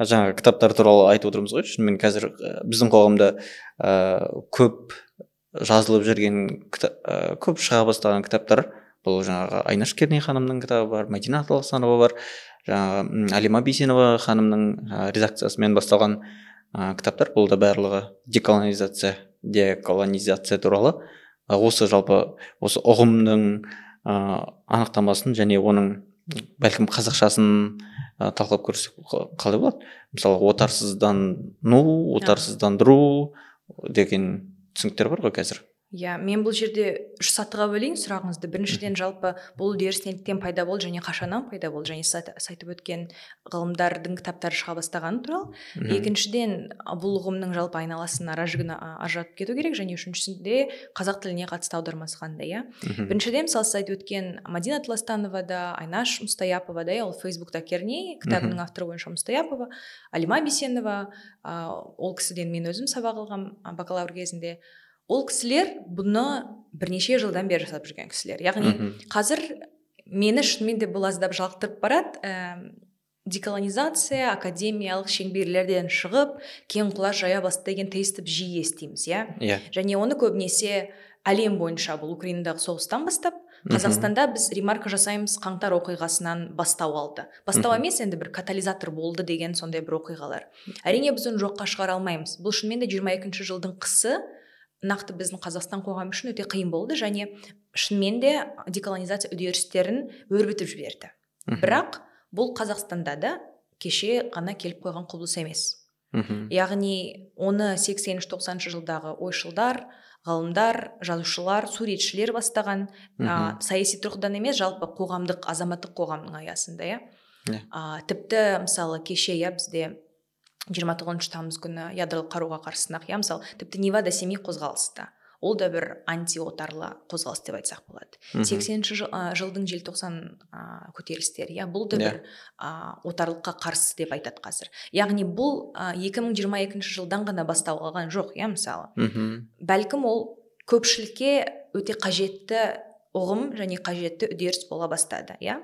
жаңағы кітаптар туралы айтып отырмыз ғой. Шынымен қазір біздің қоғамда ә, көп жазылып жүрген кітап, ә, көп шыға бастаған кітаптар бұл жаңағы айнаш керней ханымның кітабы бар мәдина аталасанова бар жаңағы әлима бейсенова ханымның ә, редакциясымен басталған ә, кітаптар. Бұл да барлығы деколонизация деколонизация туралы. Осы жалпы осы ұғымның ә, анықтамасын және оның бәлкім қазақшасын ыы көрсөк көрсек болот. Мисалы отарсыздануу отарсыздандыруу деген түсініктер бар го қазір. Иә мен бұл жерде үш сатыға бөлейін сұрағыңызды. Біріншіден жалпы бұл үдеріс неліктен пайда болды және қашаннан пайда болды және сіз айтып өткен ғылымдардың кітаптары шыға бастағаны туралы. Екіншіден бұл ұғымның жалпы айналасын ара жігін ажыратып кету керек және үшіншісінде қазақ тіліне қатысты аудармасы қандай иә. Біріншіден мысалы сіз айтып өткен мадина тластанова да айнаш мұстаяпова да ол фейсбукта керней кітабының авторы бойынша мұстаяпова алима бейсенова ол кісіден мен өзім сабақ алғанмын бакалавр кезінде. Ол кісілер бұны бірнеше жылдан бері жасап жүрген кісілер. Яғни қазір мені шынымен де бұл аздап жалықтырып барады ә, деколонизация академиялық шеңберлерден шығып кең құлаш жая бастады деген тестті жиі естиміз иә? Иә. Және оны көбінесе әлем бойынша бұл украинадағы соғыстан бастап қазақстанда біз ремарка жасаймыз қаңтар оқиғасынан бастау алды. Бастау емес енді бір катализатор болды деген сондай бір оқиғалар. Әрине біз оны жоққа шығара алмаймыз. Бұл шынымен де жиырма екінші жылдың қысы нақты біздің қазақстан қоғамы үшін өте қиын болды және шынымен де деколонизация үдерістерін өрбітіп жіберді. Бірақ бұл қазақстанда да кеше ғана келіп қойған құбылыс емес. Яғни оны 80-90 жылдағы ойшылдар ғалымдар жазушылар суретшілер бастаған ә, саяси тұрғыдан емес жалпы қоғамдық азаматтық қоғамның аясында иә. Ә, тіпті мысалы кеше иә бізде жиырма тоғызыншы тамыз күні ядролық қаруға қарсы сынақ иә мысалы тіпті невада семей қозғалысы да. Ол да бір антиотарлы қозғалыс деп айтсақ болады. Сексенінші жыл, жылдың желтоқсан ә, көтерілістері иә бұл да иә. бір ә, отарлыққа қарсы деп айтады қазір. Яғни бұл екі мың жиырма екінші жылдан ғана бастау алған жоқ иә мысалы. Бәлкім ол көпшілікке өте қажетті ұғым және қажетті үдеріс бола бастады иә.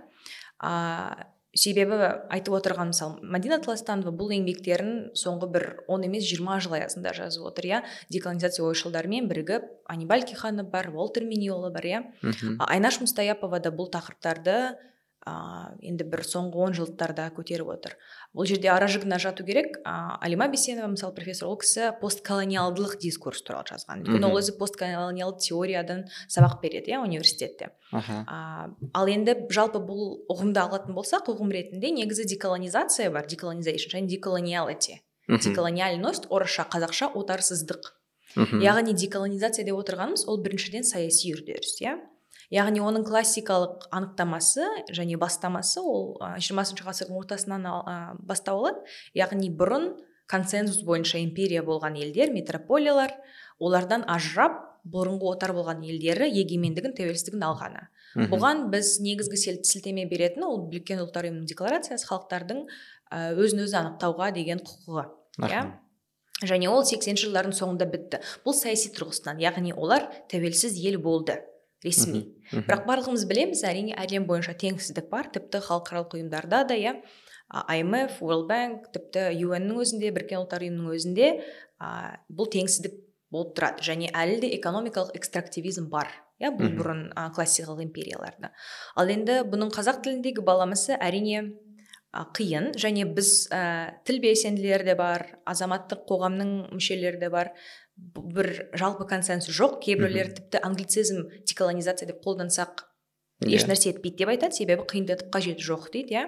Себебі айтып отырған мысалы мадина тластанова бұл еңбектерін соңғы бір он емес жиырма жыл аясында жазып отыр иә. Деколонизация ойшылдарымен бірігіп анибаль киханов бар уолтер миньола бар иә. Айнаш мұстаяпова да бұл тақырыптарды ә, енді бір соңғы он жылдарда көтеріп отыр. Бұл жерде ара жігін ажырату керек. Ә, алима бейсенова мысалы профессор ол кісі постколониалдылық дискурс туралы жазған. Өйткені ол өзі постколониалды теориядан сабақ береді иә университетте. Ә, ал енді жалпы бұл ұғымды алатын болсақ ұғым ретінде негізі деколонизация бар деколонизейшн және деколониалити. Деколониальность орысша қазақша отарсыздық. Яғни деколонизация деп отырғанымыз ол біріншіден саяси үдеріс иә. Яғни оның классикалық анықтамасы және бастамасы ол жиырмасыншы ғасырдың ортасынан бастау алады. Яғни бұрын консенсус бойынша империя болған елдер метрополиялар олардан ажырап бұрынғы отар болған елдері егемендігін тәуелсіздігін алғаны. Бұған біз негізгі сілтеме беретін ол біріккен ұлттар ұйымының декларациясы халықтардың өзін өзі анықтауға деген құқығы иә? Және ол сексенінші жылдардың соңында бітті. Бұл саяси тұрғысынан яғни олар тәуелсіз ел болды. Ресми. Бірақ барлығымыз білеміз әрине әлем бойынша теңсіздік бар. Тіпті халықаралық ұйымдарда да иә IMF, World Bank, тіпті UN-нің өзінде, біріккен ұлттар ұйымының өзінде ә, бұл теңсіздік болып тұрады. Және әлі де экономикалық экстрактивизм бар иә бұл бұрын ә, классикалық империяларда. Ал енді бұның қазақ тіліндегі баламасы әрине ә, қиын. Және біз ә, тіл белсенділері де бар азаматтық қоғамның мүшелері де бар. Бір жалпы консенсус жоқ. Кейбіреулер тіпті англицизм деколонизация деп қолдансақ yeah. Иә. ешнәрсе етпейді деп айтады. Себебі қиындатып қажеті жоқ дейді иә.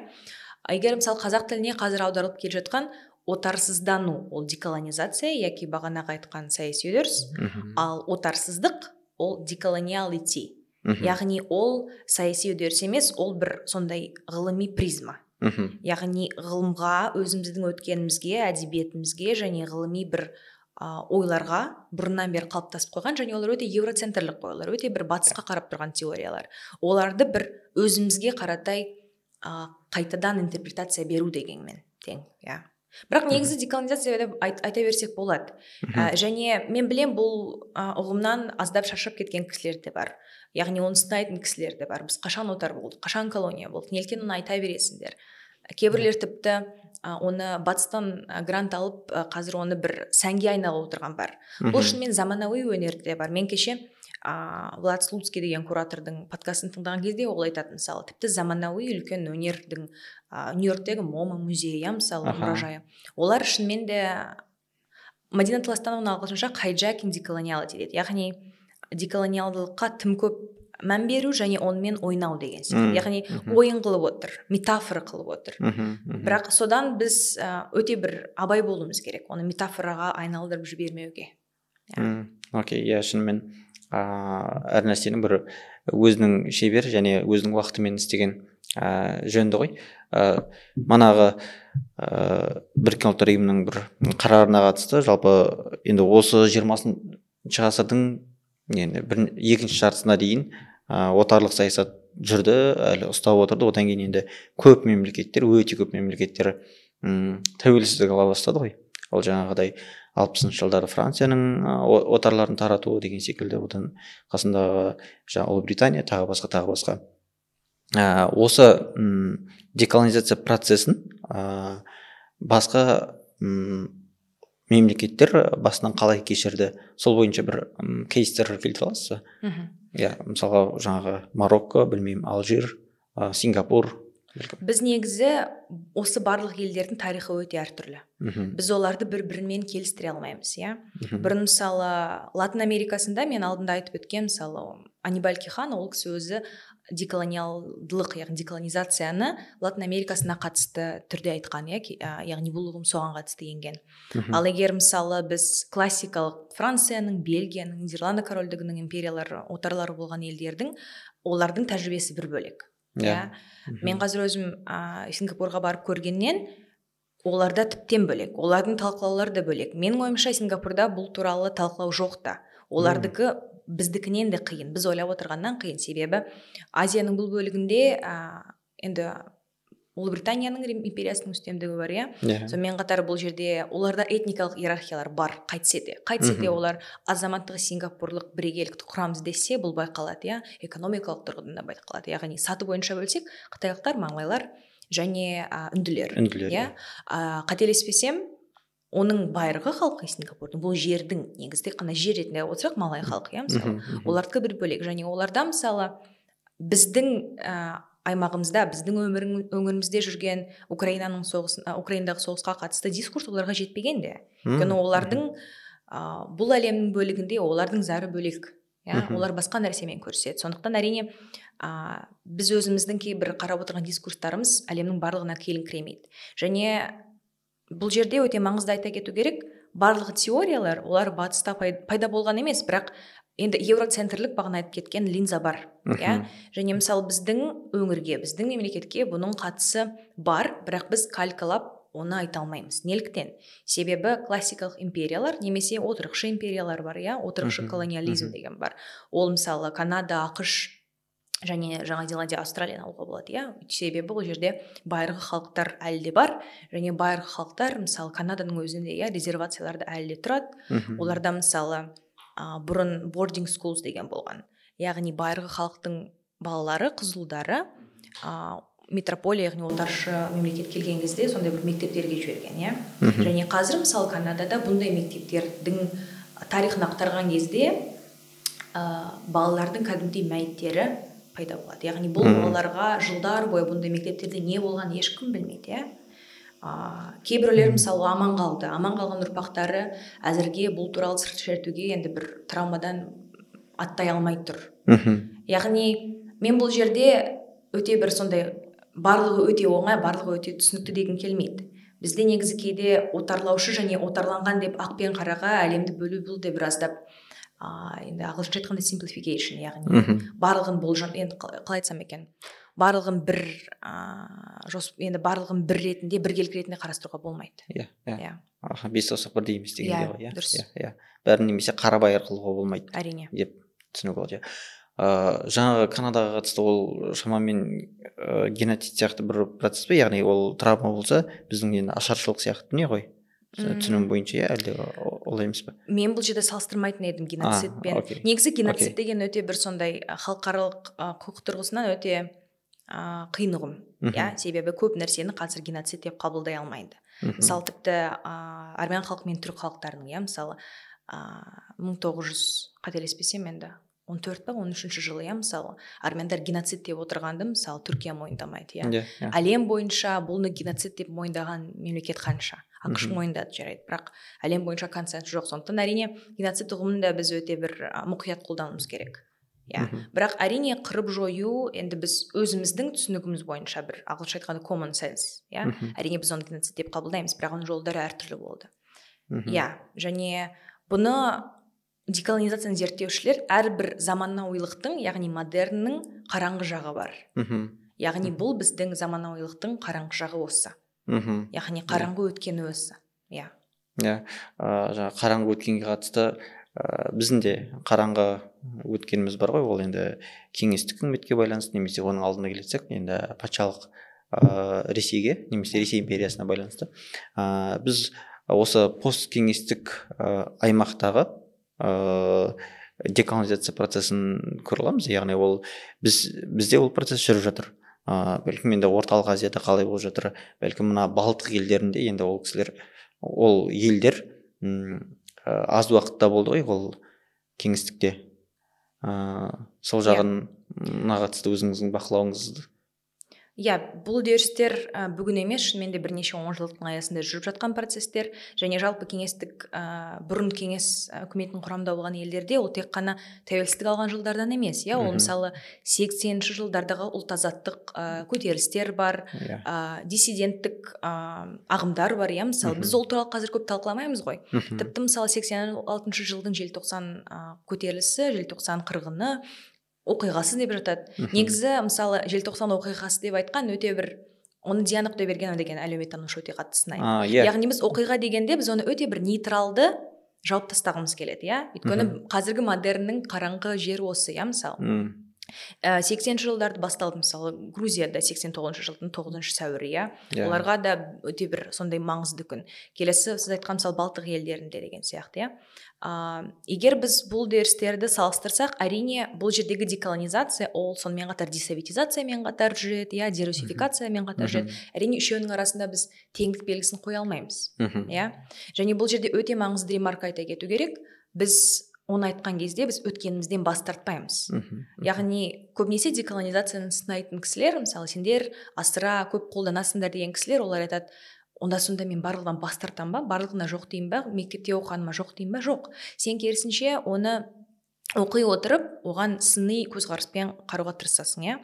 Егер мысалы қазақ тіліне қазір аударылып келе жатқан отарсыздану ол деколонизация яки бағанағы айтқан саяси үдеріс. Ал отарсыздық ол деколониалити. Яғни ол саяси үдеріс емес ол бір сондай ғылыми призма. Яғни ғылымға өзіміздің өткенімізге әдебиетімізге және ғылыми бір ойларға бұрыннан бері қалыптасып қойған және олар өте еуроцентрлік ойлар өте бір батысқа қарап тұрған теориялар. Оларды бір өзімізге қаратай ә, қайтадан интерпретация беру дегенмен тең иә. Бірақ негізі деколонизация деп айта берсек болады. Ә, және мен білем бұл ә, ұғымнан аздап шаршап кеткен кісілер де бар. Яғни оны сынайтын кісілер де бар. Біз қашан отар болдық қашан колония болдық неліктен оны айта бересіңдер? Кейбіреулер тіпті оны батыстан грант алып қазір оны бір сәнге айналып отырған бар. Бұл шынымен заманауи өнерде бар. Мен кеше а, влад слуцкий деген куратордың подкастын тыңдаған кезде ол айтады мысалы тіпті заманауи үлкен өнердің а, нью йорктегі мома музейі иә мысалы мұражайы. Олар шынымен де мадина таластановның ағылшынша хайджакинг деколониалити дейді. Яғни деколониалдылыққа тым көп мән беру және онымен ойнау деген яғни ойын қылып отыр метафора қылып отыр. Бірақ содан біз ә, өте бір абай болуымыз керек оны метафораға айналдырып жібермеуге. Мм, окей иә шынымен ыыы әр нәрсенің бір өзінің шебер және өзінің уақытымен істеген ыыы жөнді ғой. Ыыы манағы ыыы біріккен ұлттар ұйымының бір қарарына қатысты. Жалпы енді осы жиырмасыншы ғасырдың енді бір екінші жартысына дейін отарлық саясат жүрді әлі ұстап отырды. Одан кейін енді көп мемлекеттер өте көп мемлекеттер м тәуелсіздік ала бастады ғой. Ол жаңағыдай алпысыншы жылдары францияның отарларын таратуы деген секілді одан қасындағы жаңағы ұлыбритания тағы басқа тағы басқа. Ә, осы м деколонизация процесін ә, басқа м мемлекеттер басынан қалай кешірді? Сол бойынша бір кейстер келтіре аласыз ба? Иә мысалға жаңағы марокко білмеймін алжир ә, сингапур. Біз негізі осы барлық елдердің тарихы өте әртүрлі. Мхм. Біз оларды бір бірімен келістіре алмаймыз иә. Бұрын мысалы латын америкасында мен алдында айтып өткен мысалы анибаль кихан ол кісі өзі деколониалдылық яғни деколонизацияны латын америкасына қатысты түрде айтқан иә яғни бұл ұғым соған қатысты енген. Ал егер мысалы біз классикалық францияның бельгияның нидерланды корольдігінің империялары отарлары болған елдердің олардың тәжірибесі бір бөлек Иә. иә. Мен қазір өзім ә, сингапурға барып көргеннен оларда тіптен бөлек олардың талқылаулары да бөлек. Менің ойымша сингапурда бұл туралы талқылау жоқ та. Олардікі біздікінен де қиын біз ойлап отырғаннан қиын. Себебі азияның бұл бөлігінде ә, енді ұлыбританияның рим империясының үстемдігі бар иә? Иә. Сонымен қатар бұл жерде оларда этникалық иерархиялар бар қайтсе де. Қайтсе де олар азаматтығы сингапурлық бірегейлікті құрамыз десе бұл байқалады иә? Экономикалық тұрғыдан да байқалады. Яғни саты бойынша бөлсек қытайлықтар малайлар және үнділер үнділер иә? ә, қателеспесем оның байырғы халқы сингапурдың бұл жердің негізі тек қана жер ретінде отырсақ малай халқы иә мысалы. Олардікі бір бөлек. Және оларда мысалы біздің ә, аймағымызда біздің өмірің, өңірімізде жүрген украинаның соғыс ә, украинадағы соғысқа қатысты дискурс оларға жетпеген де. Өйткені олардың ә, бұл әлемнің бөлігінде олардың зары бөлек иә. Олар басқа нәрсемен көріседі. Сондықтан әрине ә, біз өзіміздің кейбір қарап отырған дискурстарымыз әлемнің барлығына келіңкіремейді. Және бұл жерде өте маңызды айта кету керек барлық теориялар олар батыста пай- пайда болған емес бірақ енді евроцентрлік бағана айтып кеткен линза бар иә? Және мысалы біздің өңірге біздің мемлекетке бұның қатысы бар бірақ біз калькалап оны айта алмаймыз неліктен? Себебі классикалық империялар немесе отырықшы империялар бар иә? Отырықшы колониализм деген бар. Ол мысалы канада ақш және жаңа зеландия австралияны алуға болады иә. Себебі бұл жерде байырғы халықтар әлі де бар. Және байырғы халықтар мысалы канаданың өзінде иә резервацияларда әлі де тұрады. Оларда мысалы ә, бұрын boarding schools деген болған. Яғни байырғы халықтың балалары қызылдары ә, метрополия яғни отаршы мемлекет келген кезде сондай бір мектептерге жіберген иә. Және қазір мысалы канадада бұндай мектептердің тарихын ақтарған кезде ә, балалардың кәдімгідей мәйіттері пайда болады. Яғни бұл балаларға жылдар бойы бұндай мектептерде не болғанын ешкім білмейді иә. Кейбіреулер мысалы аман қалды. Аман қалған ұрпақтары әзірге бұл туралы сыр шертуге енді бір травмадан аттай алмай тұр. Мхм. яғни мен бұл жерде өте бір сондай барлығы өте оңай барлығы өте түсінікті дегім келмейді. Бізде негізі кейде отарлаушы және отарланған деп ақ пен қараға әлемді бөлу бұл да бір ә, енді ағылшынша айтқанда simplification яғни Мхм. барлығын болжам енді қалай айтсам екен? Барлығын бір ә, жос, енді барлығын бір ретінде біркелкі ретінде қарастыруға болмайды. Иә иә. Иә. Аха бес саусақ бірдей емес дегендей Иә, ғой иә. дұрыс. иә иә. Бәрін немесе қарабайыр қылуға болмайды әрине. деп түсінуге болады иә. Ыыы жаңағы канадаға қатысты ол шамамен ә, геноцид сияқты бір процесс па яғни ол травма болса біздің енді ашаршылық сияқты дүние ғой. Мм. түсінуім бойынша иә әлде олай емес па мен бұл жерде салыстырмайтын едім геноцидпен негізі геноцид деген өте бір сондай халықаралық құқық тұрғысынан өте ә, қиын иә себебі көп нәрсені қазір геноцид деп қабылдай алмайды. Мысалы тіпті ә, армян халқы мен түрік халықтарының иә мысалы мың тоғыз жүз қателеспесем енді он төрт па он үшінші жылы иә мысалы армяндар геноцид деп отырғанды мысалы түркия мойындамайды иә. Yeah, yeah. әлем бойынша бұны геноцид деп мойындаған мемлекет қанша? Ақш мойындады жарайды. Бірақ әлем бойынша консенсус жоқ. Сондықтан әрине геноцид ұғымын да біз өте бір мұқият қолдануымыз керек. Иә. Бірақ әрине қырып жою енді біз өзіміздің түсінігіміз бойынша бір ағылшынша айтқанда common sense иә. Әрине біз оны геноцид деп қабылдаймыз бірақ оның жолдары әртүрлі болды. Иә. Және бұны деколонизацияны зерттеушілер әрбір заманауилықтың яғни модерннің қараңғы жағы бар. Мхм яғни бұл біздің заманауилықтың қараңғы жағы осы мхм. яғни қараңғы өткені осы иә. Иә. Жаңағы қараңғы өткенге қатысты ә, біздің де қараңғы өткеніміз бар ғой. Ол енді кеңестік үкіметке байланысты немесе оның алдына келсек енді патшалық ә, ресейге немесе ресей империясына байланысты. Ә, біз осы посткеңестік ә, аймақтағы ә, деколонизация процесін көре аламыз. Яғни ол біз бізде ол процесс жүріп жатыр. Ә, бәлкім енді орталық азияда қалай болып жатыр бәлкім мына балтық елдерінде енді ол кісілер ол елдер м аз уақытта болды ғой ол кеңістікте ыыы сол иә. жағына қатысты өзіңіздің бақылауыңызды иә бұл үдерістер ә, бүгін емес шынымен де бірнеше онжылдықтың аясында жүріп жатқан процесстер және жалпы кеңестік ә, бұрын кеңес үкіметінің құрамында болған елдерде ол тек қана тәуелсіздік алған жылдардан емес иә. Ол мысалы сексенінші жылдардағы ұлт азаттық ә, көтерілістер бар ә, диссиденттік ә, ағымдар бар иә. Мысалы біз ол туралы қазір көп талқыламаймыз ғой. Тіпті мысалы сексен алтыншы жылдың желтоқсан ә, көтерілісі желтоқсан қырғыны оқиғасы деп жатады. Негізі мысалы желтоқсан оқиғасы деп айтқан өте бір оны диана құдайбергенова деген әлеуметтанушы өте қатты сынайды. Yeah. Иә. яғни біз оқиға дегенде біз оны өте бір нейтралды жауып тастағымыз келеді иә? Өйткені қазіргі модерннің қараңғы жері осы иә мысалы. Сексенінші жылдарды басталды мысалы грузияда сексен тоғызыншы жылдың тоғызыншы сәуірі иә? Yeah. оларға да өте бір сондай маңызды күн. Келесі сіз айтқан мысалы балтық елдерінде деген сияқты иә? Егер біз бұл үдерістерді салыстырсақ әрине бұл жердегі деколонизация ол сонымен қатар десоветизациямен қатар жүреді иә? Дерусификациямен қатар жүреді. Әрине үшеуінің арасында біз теңдік белгісін қоя алмаймыз иә? Және бұл жерде өте маңызды ремарка айта кету керек. Біз оны айтқан кезде біз өткенімізден бас тартпаймыз. Яғни көбінесе деколонизацияны сынайтын кісілер мысалы сендер асыра көп қолданасыңдар деген кісілер олар айтады онда сонда мен барлығынан бас тартамын ба? Барлығына жоқ деймін ба? Мектепте оқығаныма жоқ деймін ба? Жоқ. Сен керісінше оны оқи отырып оған сыни көзқараспен қарауға тырысасың иә?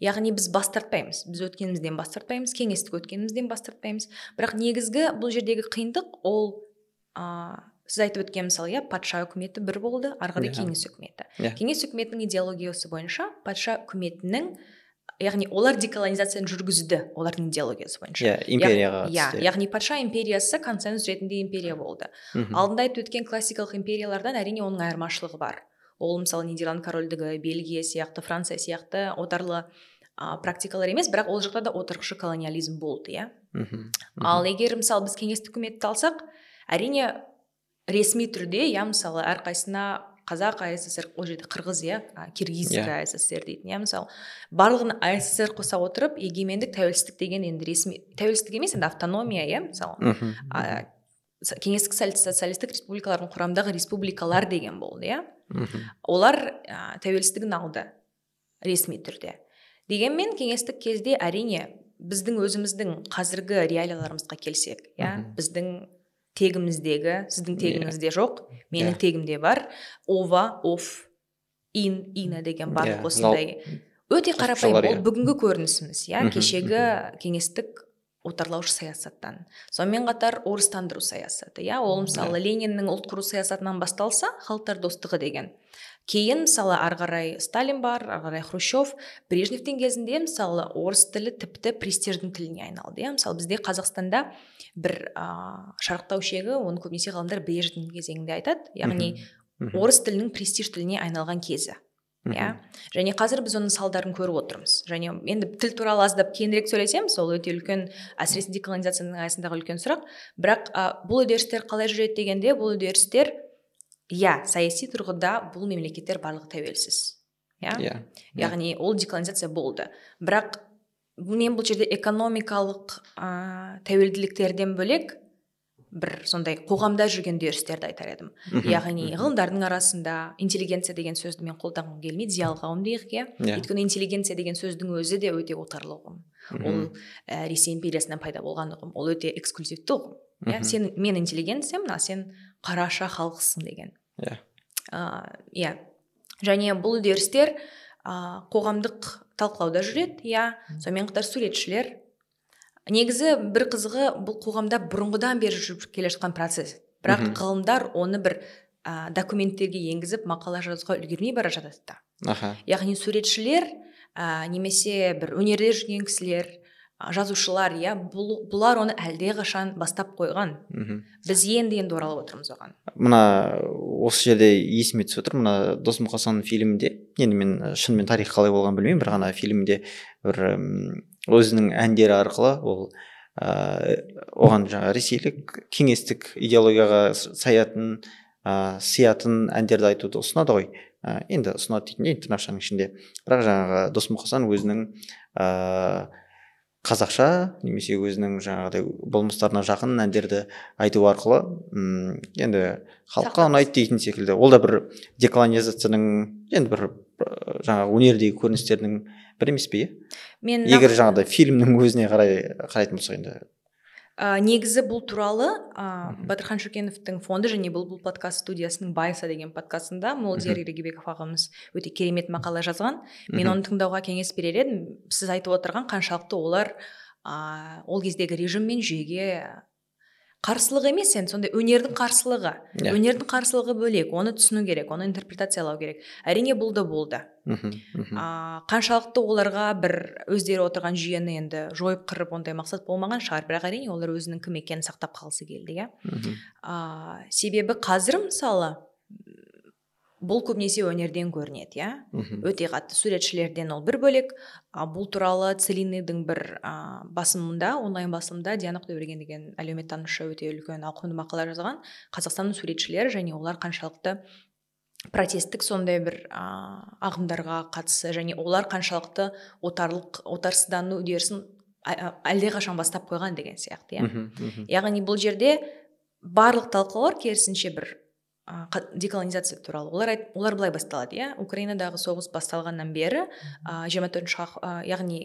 Яғни біз бас тартпаймыз. Біз өткенімізден бас тартпаймыз кеңестік өткенімізден бас тартпаймыз. Бірақ негізгі бұл жердегі қиындық ол ә, сіз айтып өткен мысалы иә патша үкіметі бір болды ары қарай yeah. кеңес үкіметі. Yeah. кеңес үкіметінің идеологиясы бойынша патша үкіметінің яғни олар деколонизацияны жүргізді олардың идеологиясы бойынша. Иә империяға иә яғни патша империясы консенсус ретінде империя болды. Мхм алдында айтып өткен классикалық империялардан әрине оның айырмашылығы бар. Ол мысалы нидерланд корольдігі бельгия сияқты франция сияқты отарлы ә, практикалар емес бірақ ол жақта да отырықшы колониализм болды иә. Ал егер мысалы біз кеңестік үкіметті алсақ әрине ресми түрде иә мысалы әрқайсысына қазақ асср ол жерде қырғыз иә киргиз yeah. Иә. асср дейтін иә мысалы барлығын асср қоса отырып егемендік тәуелсіздік деген енді ресми тәуелсіздік емес енді автономия иә мысалы кеңестік социалистік республикалардың құрамындағы республикалар деген болды иә олар ә, тәуелсіздігін алды ресми түрде дегенмен кеңестік кезде әрине біздің өзіміздің қазіргі реалияларымызға келсек иә біздің тегіміздегі сіздің иә. тегіңізде жоқ менің yeah. тегімде бар ова оф ин ина деген барлық yeah. осындай өте қарапайым ол бүгінгі көрінісіміз иә кешегі кеңестік отарлаушы саясаттан сонымен қатар орыстандыру саясаты иә ол мысалы лениннің ұлт құру саясатынан басталса халықтар достығы деген кейін мысалы ары қарай сталин бар ары қарай хрущев. Брежневтің кезінде мысалы орыс тілі тіпті престиждің тіліне айналды иә. Мысалы бізде қазақстанда бір ә, шарықтау шегі оны көбінесе ғалымдар брежневтің кезеңінде айтады. Яғни орыс тілінің престиж тіліне айналған кезі иә. Және қазір біз оның салдарын көріп отырмыз. Және енді тіл туралы аздап кеңірек сөйлесем сол өте үлкен әсіресе деколонизацияның аясындағы үлкен сұрақ. Бірақ ә, бұл үдерістер қалай жүреді дегенде бұл үдерістер иә саяси тұрғыда бұл мемлекеттер барлығы тәуелсіз. Иә? Yeah. yeah. яғни ол деколонизация болды. Бірақ мен бұл жерде экономикалық ә, тәуелділіктерден бөлек бір сондай қоғамда жүрген үдерістерді айтар едім. Яғни ғылымдардың арасында интеллигенция деген сөзді мен қолданғым келмейді зиялы қауым дейік иә. Иә. өйткені интеллигенция деген сөздің өзі де өте отарлы ұғым. Ол ә, ресей империясынан пайда болған ұғым. Ол өте эксклюзивті ұғым. Иә Мгм. сен мен интеллигенциямын а сен қараша халықсың деген. Иә. Иә. Және бұл үдерістер а, қоғамдық талқылауда жүреді иә. Сонымен қатар суретшілер. Негізі бір қызығы бұл қоғамда бұрынғыдан бері жүріп келе жатқан процесс. Бірақ Мгм. ғылымдар оны бір ә, документтерге енгізіп мақала жазуға үлгермей бара жатады да. Аха. Яғни суретшілер ә, немесе бір өнерде жүрген кісілер жазушылар иә бұл, бұлар оны әлдеқашан бастап қойған. Мхм. біз енді енді оралып отырмыз оған. Мына осы жерде есіме түсіп отыр. Мына дос мұқасанның фильмінде енді мен і, шынымен тарих қалай болғанын білмеймін бір ғана фильмде бір өзінің әндері арқылы ол ә, оған жаңағы ресейлік кеңестік идеологияға саятын ә, сиятын әндерді айтуды ұсынады ғой. Ә, енді ұсынады дейтін енді тырнақшаның ішінде. Бірақ жаңағы дос мұқасан өзінің ә, қазақша немесе өзінің жаңағыдай болмыстарына жақын әндерді айту арқылы м енді халыққа ұнайды дейтін секілді. Ол да бір деколонизацияның енді бір жаңағы өнердегі көріністердің бірі емес пе иә? Мен егер жаңағыдай фильмнің өзіне қарай қарайтын болсақ енді. Ә, негізі бұл туралы ә, батырхан шөкеновтың фонды және бұл бұл подкаст студиясының байса деген подкастында молдияр ерегебеков ағамыз өте керемет мақала жазған. Мен оны тыңдауға кеңес берер едім. Сіз айтып отырған қаншалықты олар ә, ол кездегі режим мен жүйеге қарсылық емес енді сондай өнердің қарсылығы. Иә. өнердің қарсылығы бөлек оны түсіну керек оны интерпретациялау керек. Әрине бұл да болды. Мхм, а, қаншалықты оларға бір өздері отырған жүйені енді жойып қырып ондай мақсат болмаған шығар. Бірақ әрине олар өзінің кім екенін сақтап қалғысы келді иә. Себебі қазір мысалы бұл көбінесе өнерден көрінеді иә? Өте қатты суретшілерден ол бір бөлек. А, бұл туралы целинныйдың бір а, басылымында онлайн басылымда диана құдайберген деген әлеуметтанушы өте үлкен ауқымды мақала жазған қазақстанның суретшілері және олар қаншалықты протесттік сондай бір а, ағымдарға қатысы және олар қаншалықты отарлық отарсыздану үдерісін әлдеқашан бастап қойған деген сияқты иә? Яғни бұл жерде барлық талқылаулар керісінше бір деколонизация туралы. Олар айт, олар былай басталады иә? Украинадағы соғыс басталғаннан бері жиырма төртінші яғни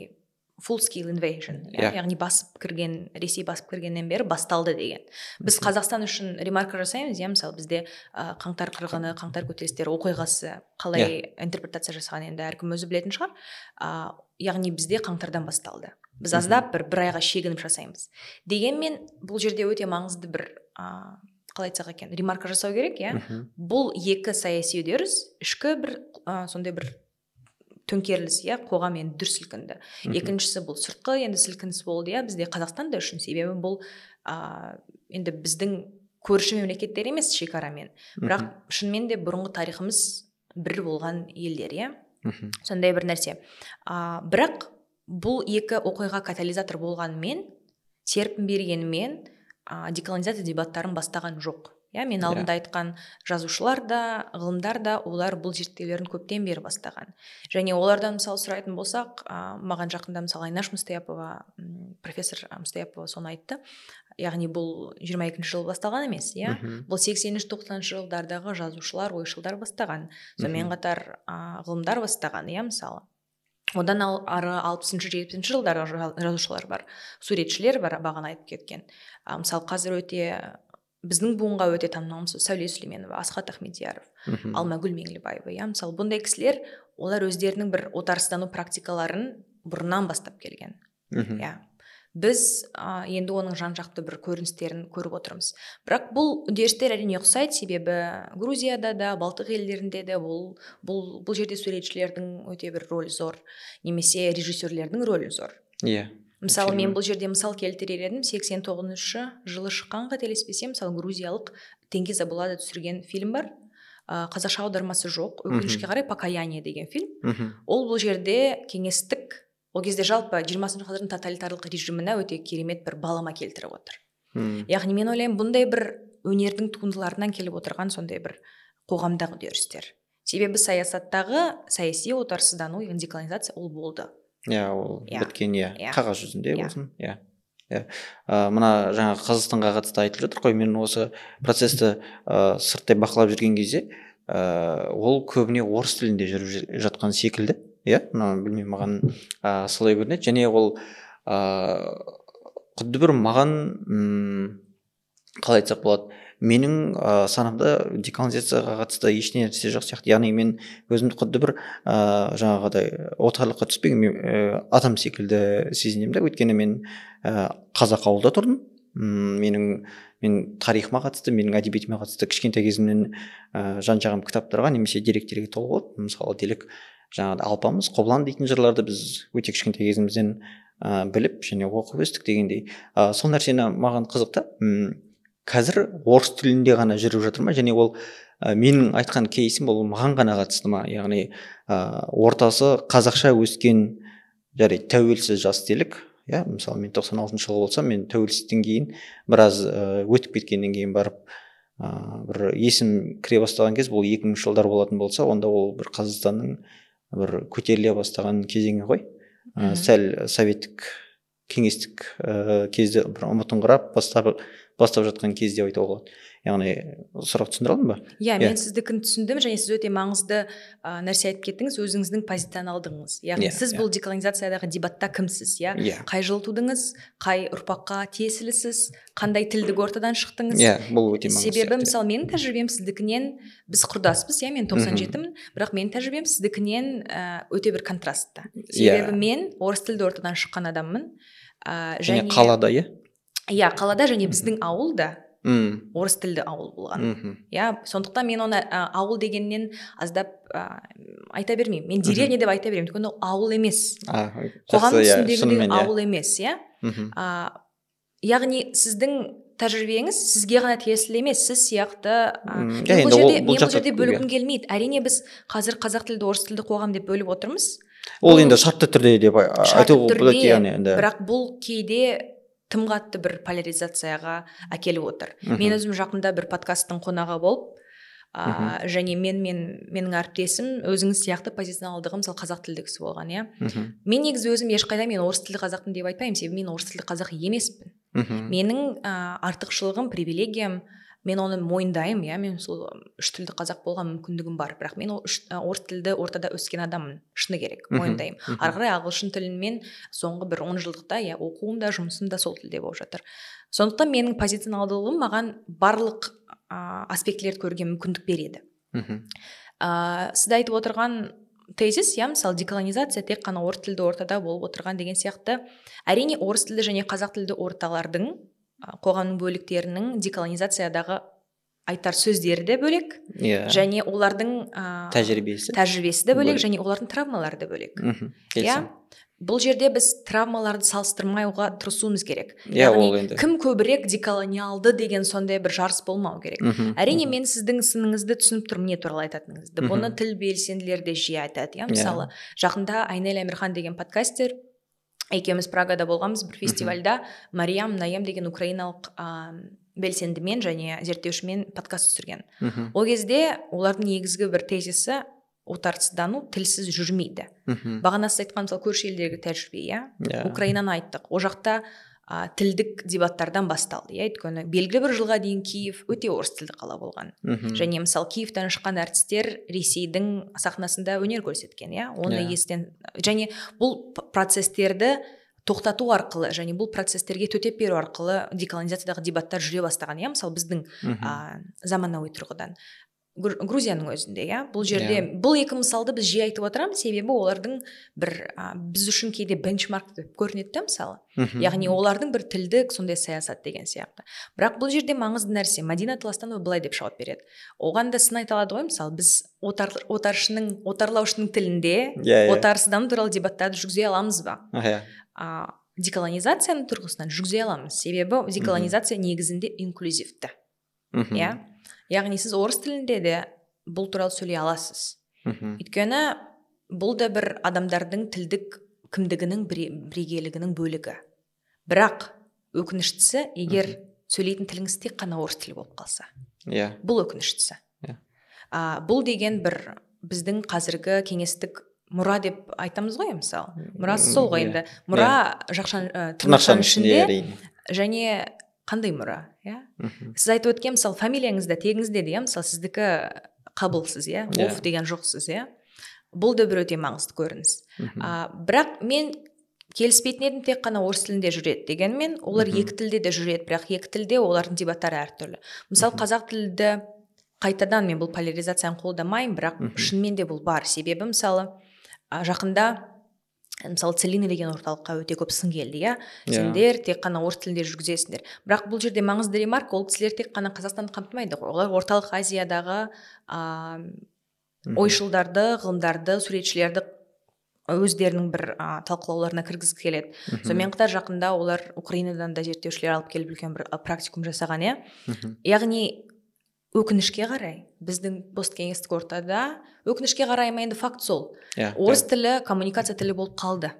full scale invasion иә? Иә. яғни басып кірген ресей басып кіргеннен бері басталды деген. Біз қазақстан үшін ремарка жасаймыз иә? Мысалы бізде ә, қаңтар қырғыны қаңтар көтерілістері оқиғасы қалай интерпретация жасаған енді әркім өзі білетін шығар. А, яғни бізде қаңтардан басталды. Біз аздап бір бір айға шегініп жасаймыз. Дегенмен бұл жерде өте маңызды бір ә, қалай айтсақ екен? Ремарка жасау керек иә? Бұл екі саяси үдеріс ішкі бір ә, сондай бір төңкеріліс иә қоғам енді дүр сілкінді. Екіншісі бұл сыртқы енді сілкініс болды иә бізде қазақстан да үшін себебі бұл ә, енді біздің көрші мемлекеттер емес шекарамен. Бірақ шынымен де бұрынғы тарихымыз бір болған елдер иә? Сондай бір нәрсе. А, бірақ бұл екі оқиға катализатор болғанымен серпін бергенімен а, деколонизация дебаттарын бастаған жоқ. Иә мен Иә. алдында айтқан жазушылар да ғылымдар да олар бұл зерттеулерін көптен бері бастаған. Және олардан мысалы сұрайтын болсақ а, маған жақында мысалы айнаш мұстаяпова профессор мұстаяпова соны айтты. Яғни бұл 22 жылы басталған емес иә. Бұл 80 тоқсаныншы жылдардағы жазушылар ойшылдар бастаған. Сонымен қатар а, ғылымдар бастаған иә мысалы одан ал, ары алпысыншы жетпісінші жылдардағы жа- жазушылар бар суретшілер бар бағана айтып кеткен. А, мысалы қазір өте біздің буынға өте танымал сәуле сүлейменова асхат ахмедияров алмагүл меңлібаева иә. Мысалы бұндай кісілер олар өздерінің бір отарсыздану практикаларын бұрыннан бастап келген Мхм. иә. Біз ә, енді оның жан жақты бір көріністерін көріп отырмыз. Бірақ бұл үдерістер әрине ұқсайды. Себебі грузияда да балтық елдерінде де бұл бұл бұл жерде суретшілердің өте бір рөлі зор. Немесе режиссерлердің рөлі зор. Иә мысалы мен бұл жерде мысал келтірер едім 89 жылы шыққан қателеспесем мысалы грузиялық тенгиз абулада түсірген фильм бар. Ә, қазақша аудармасы жоқ өкінішке қарай покаяние деген фильм. Ол бұл жерде кеңестік ол кезде жалпы жиырмасыншы ғасырдың тоталитарлық режиміне өте керемет бір балама келтіріп отыр Мхм. яғни мен ойлаймын бұндай бір өнердің туындыларынан келіп отырған сондай бір қоғамдағы үдерістер себебі саясаттағы саяси отарсыздану яғни деколонизация ол болды иә ол Иә. біткен иә Иә. қағаз жүзінде Иә. болсын иә иә Ә, мына жаңағы қазақстанға қатысты айтылып жатыр ғой мен осы процесті ә, сырттай бақылап жүрген кезде ә, ол көбіне орыс тілінде жүріп жа- жатқан секілді иә мына білмеймін маған ә, солай көрінеді. және ол ә, құдды бір маған м қалай айтсақ болады менің ә, санамда деколонизацияға қатысты ешнәрсе жоқ сияқты. яғни мен өзімді құдды бір ә, жаңағыдай отарлыққа түспеген ә, адам секілді сезінемін да өйткені мен ә, қазақ ауылда тұрдым. Менің мен тарихыма қатысты менің әдебиетіме қатысты кішкентай кезімнен ә, жан жағым кітаптарға немесе деректерге толы болды мысалы делік жаңағы алпамыс қоблан дейтін жырларды біз өте кішкентай кезімізден ә, біліп және оқып өстік дегендей. Ә, сол нәрсені маған қызық та м, қазір орыс тілінде ғана жүріп жатыр ма? Және ол ә, менің айтқан кейсім ол маған ғана қатысты ма? Яғни ә, ортасы қазақша өскен жарайды тәуелсіз жас делік иә? Мысалы мен тоқсан алтыншы жылғы болсам мен тәуелсіздіктен кейін біраз өтіп кеткеннен кейін барып ә, бір есім кіре бастаған кез бұл екі мыңыншы жылдар болатын болса онда ол бір қазақстанның бір көтеріле бастаған кезеңі ғой. Ә, сәл советтік кеңестік ә, кезде бір ұмытыңқырап бастап бастап жатқан кез деп айтуға болады. Яғни сұрақ түсіндіре алдым ба? Иә Иә. мен сіздікін түсіндім және сіз өте маңызды ә, нәрсе айтып кеттіңіз. Өзіңіздің позицияны алдыңыз. Яғни Иә, сіз иә. бұл деколонизациядағы дебатта кімсіз иә? Қай жылы тудыңыз? Қай ұрпаққа тиесілісіз? Қандай тілдік ортадан шықтыңыз? Иә бұл өте маңызды себебі мысалы менің тәжірибем сіздікінен біз құрдаспыз иә мен тоқсан жетімін бірақ менің тәжірибем сіздікінен өте бір контрастты. Себебі мен орыс тілді ортадан шыққан адаммын ә, және қалада иә? Иә қалада және біздің ауыл да мм. орыс тілді ауыл болған. Мхм. Иә сондықтан мен оны ә, ауыл дегеннен аздап ә, айта бермеймін. Мен деревня деп айта беремін. Өйткені ол ауыл емес. А қоғам иә, түсінігіндегі иә. ауыл емес иә. Мхм. Яғни сіздің тәжірибеңіз сізге ғана тиесілі емес. Сіз сияқты мен бұл жерде мен бұл бөлгім келмейді. Әрине біз қазір қазақ тілді орыс тілді қоғам деп бөліп отырмыз. Ол енді шартты түрде деп а- шартты айтуға болады түрде, яғни бірақ бұл кейде тым қатты бір поляризацияға әкеліп отыр. Мгм. мен өзім жақында бір подкасттың қонағы болып а, және мен мен менің әріптесім өзіңіз сияқты позиционалдығы мысалы қазақ тілді кісі болған иә? Мен негізі өзім ешқайда мен орыс тілді қазақпын деп айтпаймын себебі мен орыс тілді қазақ емеспін. Менің ә, артықшылығым привилегиям мен оны мойындаймын иә мен сол үш тілді қазақ болған мүмкіндігім бар. Бірақ мен ол үш, орыс тілді ортада өскен адаммын шыны керек мойындаймын. ары қарай ағылшын тілімен соңғы бір он жылдықта иә оқуым да жұмысым да сол тілде болып жатыр. Сондықтан менің позиционалдылығым маған барлық ә, аспектілерді көруге мүмкіндік береді. Мхм. Ә, сіз айтып отырған тезис иә мысалы деколонизация тек қана орыс тілді ортада болып отырған деген сияқты. Әрине орыс тілді және қазақ тілді орталардың қоғамның бөліктерінің деколонизациядағы айтар сөздері де бөлек иә. және олардың ә, тәжірибесі. тәжірибесі де бөлек бөлек. және олардың травмалары да бөлек. Мхм иә? бұл жерде біз травмаларды салыстырмауға тырысуымыз керек. Иә ол енді. кім көбірек деколониалды деген сондай бір жарыс болмау керек. Мхм, әрине мхм. мен сіздің сыныңызды түсініп тұрмын не туралы айтатыныңызды. Мхм. бұны тіл белсенділері де жиі айтады. Иә Иә. мысалы жақында айнель әмірхан деген подкастер екеуміз прагада болғанбыз бір фестивальда. Мариям наем деген украиналық ә, белсендімен және зерттеушімен подкаст түсірген. Мхм ол кезде олардың негізгі бір тезисі отарсыздану тілсіз жүрмейді. Мхм бағана сіз айтқан мысалы көрші елдегі тәжірибе иә? Иә. Украинаны айттық. Ол жақта ә, тілдік дебаттардан басталды иә өйткені белгілі бір жылға дейін киев өте орыс тілді қала болған. Мхм және мысалы киевтен шыққан әртістер ресейдің сахнасында өнер көрсеткен иә оны Иә. естен және бұл процестерді тоқтату арқылы және бұл процестерге төтеп беру арқылы деколонизациядағы дебаттар жүре бастаған иә мысалы біздің ә, заманауи тұрғыдан. Грузияның өзінде иә? Бұл жерде Иә. бұл екі мысалды біз жиі айтып отырамыз. Себебі олардың бір ә, біз үшін кейде бенчмарк деп көрінеді да мысалы. Мхм. яғни олардың бір тілдік сондай саясат деген сияқты. Бірақ бұл жерде маңызды нәрсе мадина таластанова былай деп жауап береді. Оған да сын айта алады ғой мысалы. Біз отар, отаршының отарлаушының тілінде иә иә. отарсыздану туралы дебаттарды жүргізе аламыз ба? Иә. А, деколонизацияның тұрғысынан жүргізе аламыз. Себебі деколонизация негізінде инклюзивті. Иә? Яғни сіз орыс тілінде де бұл туралы сөйлей аласыз. Мхм. Өйткені бұл да бір адамдардың тілдік кімдігінің біре- бірегейлігінің бөлігі. Бірақ өкініштісі егер сөйлейтін тіліңіз тек қана орыс тілі болып қалса. Иә. Бұл өкініштісі. Иә. а, бұл деген бір біздің қазіргі кеңестік мұра деп айтамыз ғой мысалы. Мұрасы сол ғой Иә. енді. Мұра жақшан ә, тырнақшаның ішінде және қандай мұра? Иә? Сіз айтып өткен мысалы фамилияңызда тегіңізде де иә? Мысалы сіздікі қабылсыз иә? Иә. оф деген жоқсыз иә? Бұл да бір өте маңызды көрініс. А, бірақ мен келіспейтін едім тек қана орыс тілінде жүреді дегенмен олар екі тілде де жүреді бірақ екі тілде олардың дебаттары әртүрлі. Мысалы қазақ тілді қайтадан мен бұл поляризацияны қолдамаймын бірақ шынымен де бұл бар себебі мысалы жақында мысалы целина деген орталыққа өте көп сын келді иә? Иә. сендер тек қана орыс тілінде жүргізесіңдер. Бірақ бұл жерде маңызды ремарка ол кісілер тек қана қазақстанды қамтымайды ғой. Олар орталық азиядағы Мхм. ойшылдарды ғылымдарды суретшілерді өздерінің бір а, талқылауларына кіргізгісі келеді. Сонымен қатар жақында олар украинадан да зерттеушілер алып келіп үлкен бір практикум жасаған иә? Яғни өкінішке қарай біздің посткеңестік ортада өкінішке қарай ма енді факт сол. Иә, орыс тілі коммуникация тілі болып қалды.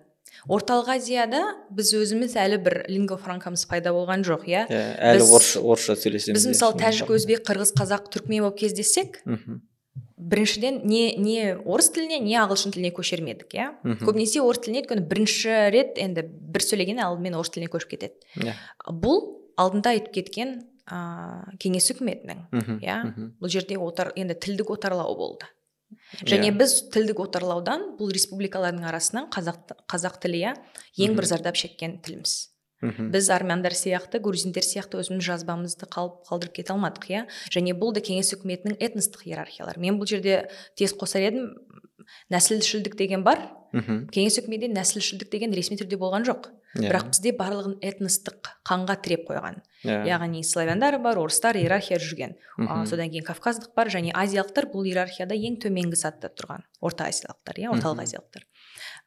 Орталық азияда біз өзіміз әлі бір лингва франкамыз пайда болған жоқ иә? Иә, әлі орысша орысша сөйлесеміз біз иә, мысалы тәжік өзбек қырғыз қазақ түрікмен болып кездессек Мхм. біріншіден не не орыс тіліне не ағылшын тіліне көшермедік иә? Көбінесе орыс тіліне өйткені бірінші рет енді бір сөйлеген алдымен орыс тіліне көшіп кетеді. Иә. бұл алдында айтып кеткен ыыы кеңес үкіметінің иә? бұл жерде отар енді тілдік отарлау болды. Және Иә. біз тілдік отарлаудан бұл республикалардың арасынан қазақ қазақ тілі иә ең бір зардап шеккен тіліміз. Мхм. біз армяндар сияқты грузиндер сияқты өзіміз жазбамызды қалып қалдырып кете алмадық иә? Және бұл да кеңес үкіметінің этностық иерархиялары. Мен бұл жерде тез қосар едім. Нәсілшілдік деген бар Мхм. кеңес үкіметінде нәсілшілдік деген ресми түрде болған жоқ Иә. бірақ бізде барлығын этностық қанға тіреп қойған Иә. яғни славяндар бар орыстар иерархия жүрген а, Мхм. содан кейін кавказдық бар және азиялықтар бұл иерархияда ең төменгі сатыда тұрған орта азиялықтар иә орталық азиялықтар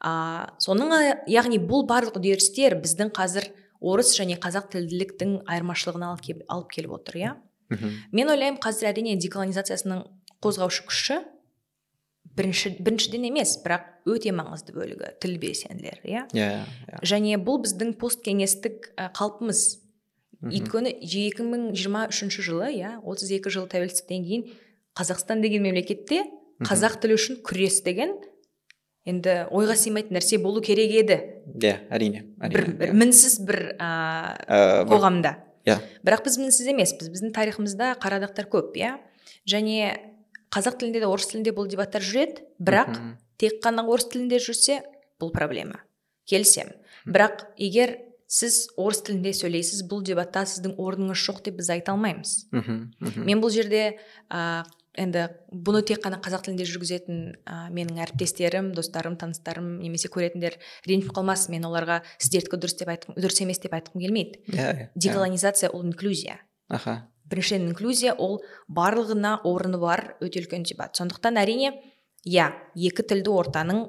а, соның яғни бұл барлық үдерістер біздің қазір орыс және қазақ тілділіктің айырмашылығына алып, алып келіп отыр иә мен ойлаймын қазір әрине деколонизациясының қозғаушы күші бірінші біріншіден емес бірақ өте маңызды бөлігі тіл белсенділері иә Иә, иә. және бұл біздің посткеңестік қалпымыз өйткені 2023 жылы иә 32 жыл тәуелсіздіктен кейін қазақстан деген мемлекетте қазақ тілі үшін күрес деген енді ойға сыймайтын нәрсе болу керек еді Иә, әрине. бір, әрине, бір иә. мінсіз бір ә, қоғамда Иә. бірақ біз мінсіз емеспіз біздің тарихымызда қарадақтар көп иә және қазақ тілінде де орыс тілінде бұл дебаттар жүреді бірақ тек қана орыс тілінде жүрсе бұл проблема келісемін бірақ егер сіз орыс тілінде сөйлейсіз бұл дебатта сіздің орныңыз жоқ деп біз айта алмаймыз. Мхм. мен бұл жерде ә, енді бұны тек қана қазақ тілінде жүргізетін ә, менің әріптестерім достарым таныстарым немесе көретіндер ренжіп қалмасын мен оларға сіздердікі дұрыс деп айтқым дұрыс емес деп айтқым келмейді Иә, иә, иә. деколонизация ол инклюзия Аха. Біріншіден инклюзия ол барлығына орны бар өте үлкен дебат. Сондықтан әрине иә екі тілді ортаның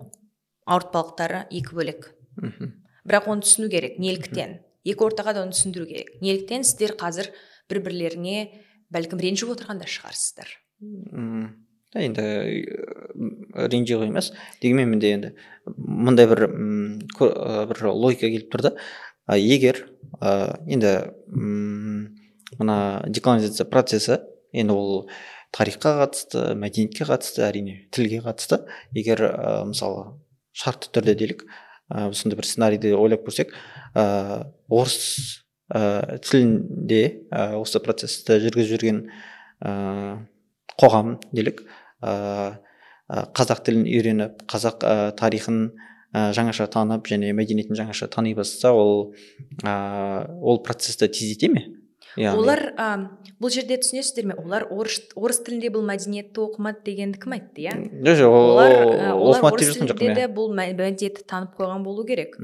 ауыртпалықтары екі бөлек. Мхм. бірақ оны түсіну керек неліктен? Екі ортаға да оны түсіндіру керек. Неліктен сіздер қазір бір бірлеріне бәлкім ренжіп отырған да шығарсыздар М, енді ренжи ғой емес дегенмен менде енді мындай бір бір логика келіп тұр да. Егер енді мына деколонизация процесі енді ол тарихқа қатысты мәдениетке қатысты әрине тілге қатысты. Егер ә, мысалы шартты түрде делік ә, бір сценарийді ойлап көрсек ә, орыс ә, тілінде ә, осы процесті жүргізіп жүрген ә, қоғам делік ә, қазақ тілін үйреніп қазақ ә, тарихын ә, жаңаша танып және мәдениетін жаңаша тани бастаса ол ә, ол процесті тездете ме? Яғни- олар ә, бұл жерде түсінесіздер ме? олар орыс, орыс тілінде бұл мәдениетті оқымады дегенді кім айтты иә? Жоқ жоқ ол- олар, орыс тілінде де бұл мә- мәдениетті танып қойған болу керек.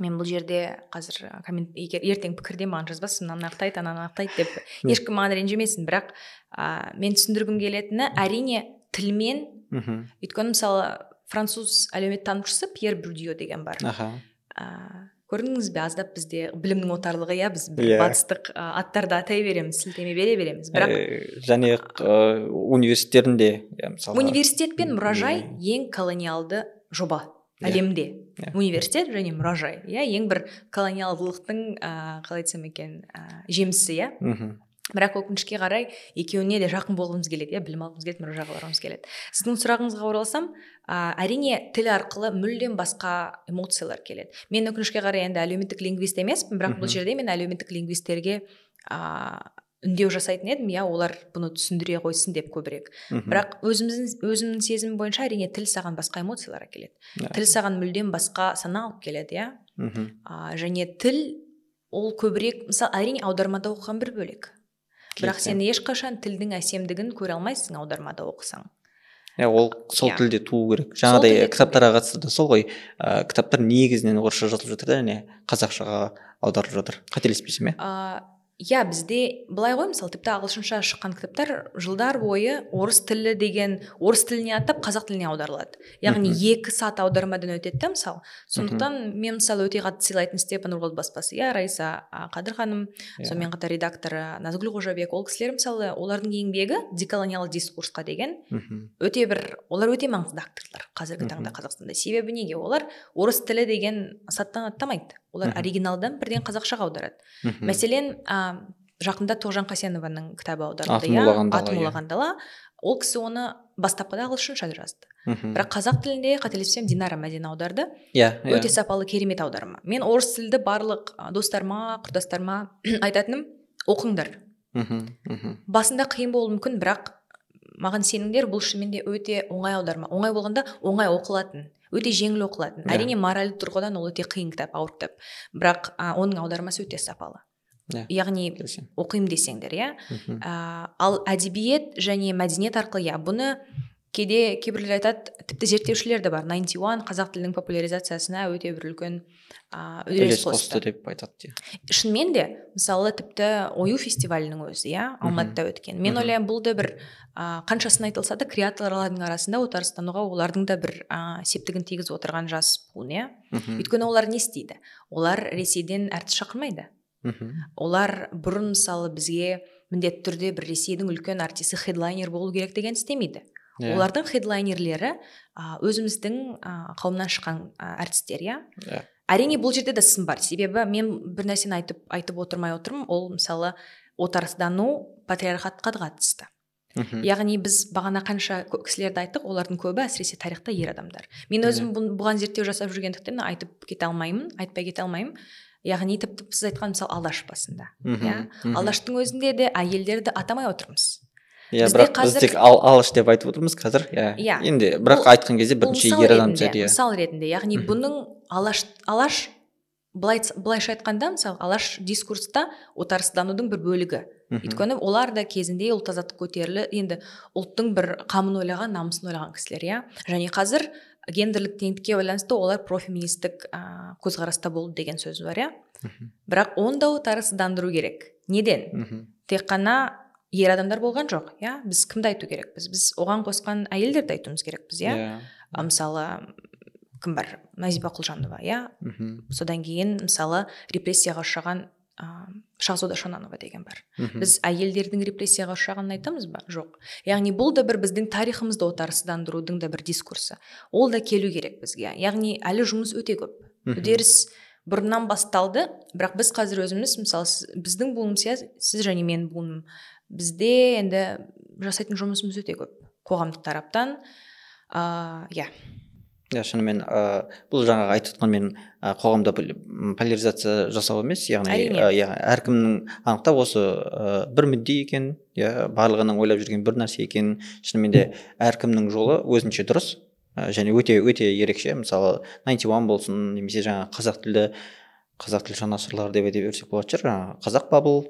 Мен бұл жерде қазір коммент егер ертең пікірде маған жазбасын мынаны ақтайды ананы ақтайды деп ешкім маған ренжімесін. Бірақ ә, мен түсіндіргім келетіні әрине тілмен мхм. өйткені мысалы француз әлеуметтанушысы пьер брюдио деген бар. Аха. Ә, көрдіңіз бе аздап бізде білімнің отарлығы иә біз бір Иә. батыстық аттарды атай береміз сілтеме бере береміз бірақ Ә, және ә, университеттерінде иә, мысалға университет пен мұражай ең колониалды жоба Иә. әлемде Иә. университет және мұражай иә ең бір колониалдылықтың ә, қалай айтсам екен ә, жемісі иә мхм. бірақ өкінішке қарай екеуіне де жақын болғымыз келеді иә білім алғымыз келеді мына жаққа барғымыз келеді сіздің сұрағыңызға оралсам ә, әрине тіл арқылы мүлдем басқа эмоциялар келеді. Мен өкінішке қарай енді әлеуметтік лингвист емеспін бірақ бұл жерде мен әлеуметтік лингвисттерге ә, үндеу жасайтын едім. Иә олар бұны түсіндіре қойсын деп көбірек. Мхм. бірақ өзіміздің өзімнің сезімім бойынша әрине тіл саған басқа эмоциялар әкеледі. Иә. тіл саған мүлдем басқа сана алып келеді иә а, және тіл ол көбірек мысалы әрине аудармада оқыған бір бөлек. Бірақ сен ешқашан тілдің әсемдігін көре алмайсың аудармада оқысаң. Иә ол сол Иә. тілде туу керек. Жаңағыдай кітаптарға қатысты да сол ғой. Ә, кітаптар негізінен орысша жазылып жатыр да және қазақшаға аударылып жатыр. Қателеспесем иә. Иә бізде былай ғой мысалы тіпті ағылшынша шыққан кітаптар жылдар бойы орыс тілі деген орыс тіліне аттап қазақ тіліне аударылады. Яғни екі сат аудармадан өтеді да мысалы. Сондықтан мен мысалы өте қатты сыйлайтын степан уорлд баспасы. Иә раиса қадыр ханым сонымен қатар редакторы назгүл қожабек ол кісілер мысалы олардың еңбегі деколониялық дискурсқа деген. Өте бір олар өте маңызды авторлар қазіргі таңда қазақстанда. Себебі неге? Олар орыс тілі деген саттан аттамайды. Олар оригиналдан бірден қазақшаға аударады. Мәселен жақында тоғжан қасенованың кітабы аударылды иә атын иә. улаған дала ол кісі оны бастапқыда ағылшынша жазды мхм. бірақ қазақ тілінде қателеспесем динара мәдина аударды иә иә. өте сапалы керемет аударма мен орыс тілді барлық достарыма құрдастарыма айтатыным оқыңдар мхм. мхм. басында қиын болуы мүмкін бірақ маған сеніңдер бұл шынымен де өте оңай аударма оңай болғанда оңай оқылатын өте жеңіл оқылатын Иә. әрине моральдық тұрғыдан ол өте қиын кітап ауыр кітап бірақ а, оның аудармасы өте сапалы Иә. яғни оқимын десеңдер иә? Ә, ал әдебиет және мәдениет арқылы иә бұны кейде кейбіреулер айтады тіпті зерттеушілер де бар. 91 қазақ тілінің популяризациясына өте бір үлкен үлес қосты. деп айтады иә шынымен де мысалы тіпті ою фестивалінің өзі иә алматыда өткен. Мен ойлаймын бұл да бір ә, қаншасын айтылса да креаторлардың арасында отарыстануға олардың да бір ә, септігін тигізіп отырған жас буын иә? Мхм. өйткені олар не істейді? Олар ресейден әртіс шақырмайды. Мхм. олар бұрын мысалы бізге міндетті түрде бір ресейдің үлкен артисі хедлайнер болу керек деген істемейді Иә. олардың хедлайнерлері өзіміздің қауымнан шыққан әртістер иә Иә. әрине бұл жерде де сын бар себебі мен бір нәрсені айтып айтып отырмай отырмын ол мысалы отарсыздану патриархатқа да қатысты мхм. яғни біз бағана қанша кісілерді айттық олардың көбі әсіресе тарихта ер адамдар мен өзім бұн- бұған зерттеу жасап жүргендіктен айтып кете алмаймын айтпай кете алмаймын яғни тіпті сіз айтқан мысалы алаш басында иә? алаштың өзінде де әйелдерді атамай отырмыз. Иә бірақ біз қазір- тек ал, алаш деп айтып отырмыз қазір иә. Иә. енді бірақ айтқан кезде бірінші ер адам түседі иә. мысал ретінде яғни бұның алаш алаш былай былайша айтқанда мысалы алаш дискурста отарсызданудың бір бөлігі. Өйткені олар да кезінде ұлт азаттық көтерілі енді ұлттың бір қамын ойлаған намысын ойлаған кісілер иә. Және қазір гендерлік теңдікке байланысты олар профеминистік ә, көзқараста болды деген сөз бар иә бірақ оны да отарсыздандыру керек неден мхм. тек қана ер адамдар болған жоқ иә біз кімді айту керекпіз біз оған қосқан әйелдерді айтуымыз керекпіз иә иә а, мысалы кім бар назиба құлжанова иә содан кейін мысалы репрессияға ұшыраған ә, шахзода шонанова деген бар. Біз әйелдердің репрессияға ұшырағанын айтамыз ба? Жоқ. Яғни бұл да бір біздің тарихымызды отарсыздандырудың да бір дискурсы. Ол да келу керек бізге. Яғни әлі жұмыс өте көп. Үдеріс бұрыннан басталды. Бірақ біз қазір өзіміз мысалы сіз- біздің буыным иә сіз және менің буыным бізде енді жасайтын жұмысымыз өте көп. Қоғамдық тараптан ыыы иә. Иә шынымен ә, бұл жаңағы айтып отқан мен ә, қоғамда поляризация жасау емес яғни ә, иә әркімнің анықтап осы ә, бір мүдде екен иә барлығының ойлап жүрген бір нәрсе екен. Шынымен де әркімнің жолы өзінше дұрыс ә, және өте өте ерекше. Мысалы 91 болсын немесе жаңағы қазақ тілді қазақ тілі жанашырлары деп айта берсек болатын шығар. Жаңағы қазақ бабыл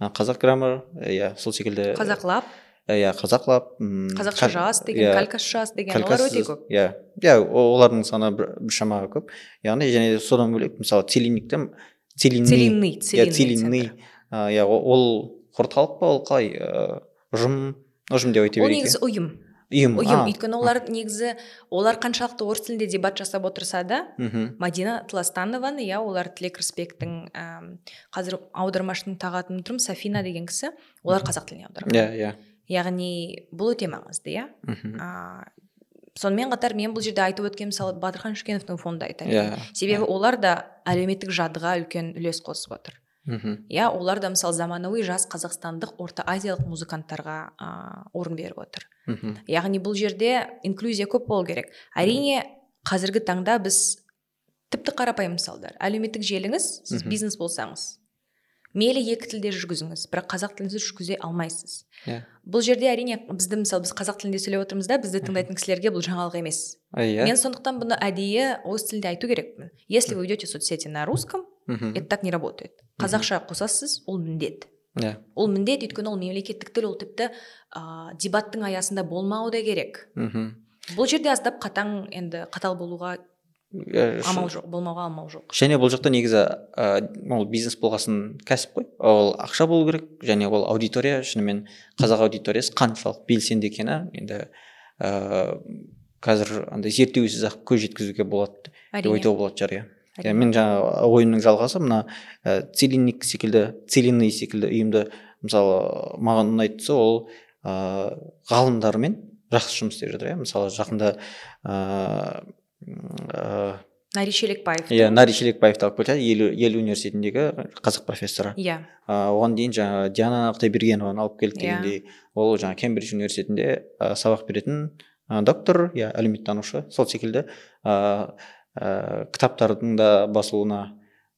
ә, қазақ граммар иә сол секілді қазақ лаб иә қазақ лаб м, қазақша жаз деген калькас жаз деген олар өте көп. иә иә олардың саны бір- біршама көп. Яғни және содан бөлек мысалы целинникте целинный целинный иә ол орталық па ол қалай? Ыыы, ұжым ұжым деп айта ол берейік негізі иә. ұйым. Ұйым ұйым. өйткені олар негізі олар қаншалықты орыс тілінде дебат жасап отырса да мхм, мадина тластанованы иә олар тілек рысбектің қазір аудармашының тағатын тұрмын сафина деген кісі олар қазақ тіліне аударған. Иә иә. Яғни бұл өте маңызды иә? Сонымен қатар мен бұл жерде айтып өткен мысалы батырхан шүкеновтың фонды айтайын. Иә себебі олар да әлеуметтік жадыға үлкен үлес қосып отыр. Мхм. Иә олар да мысалы заманауи жас қазақстандық орта азиялық музыканттарға ә, орын беріп отыр. Мхм. Яғни бұл жерде инклюзия көп болу керек. Әрине қазіргі таңда біз тіпті қарапайым мысалдар. Әлеуметтік желіңіз сіз бизнес болсаңыз мейлі екі тілде жүргізіңіз бірақ қазақ тілінде жүргізе алмайсыз. Иә. Бұл жерде әрине бізді мысалы біз қазақ тілінде сөйлеп отырмыз да бізді тыңдайтын кісілерге бұл жаңалық емес. Иә? Мен сондықтан бұны әдейі орыс тілінде айту керекпін. Если вы ведете соцсети на русском мхм. это так не работает. Қазақша қосасыз ол міндет. Иә. Ол міндет өйткені ол мемлекеттік тіл ол тіпті ә, дебаттың аясында болмауы да керек. Мхм. Бұл жерде аздап қатаң енді қатал болуға амал жоқ болмауға амал жоқ. Және бұл жақта негізі ә, ол бизнес болғасын кәсіп қой. Ол ақша болу керек және ол аудитория шынымен қазақ аудиториясы қаншалық белсенді екені енді ә, қазір андай зерттеусіз ақ көз жеткізуге болады деп айтуға болатын шығар иә. Мен жаңа ойымның жалғасы мына ә, целинник секілді целинный секілді ұйымды мысалы маған ұнайтысы ол ә, ғалымдармен жақсы жұмыс істеп жатыр иә. Мысалы жақында ыыы ә, нари шелекбаев иә нари шелекбаевты алып келді ел, ел университетіндегі қазақ профессоры. Иә. Ә, оған дейін жаңа диана құдайбергенованы алып келдік Иә. дегендей ол жаңа кембридж университетінде ә, сабақ беретін ә, доктор иә әлеуметтанушы сол секілді ә, ә, кітаптардың да басылуына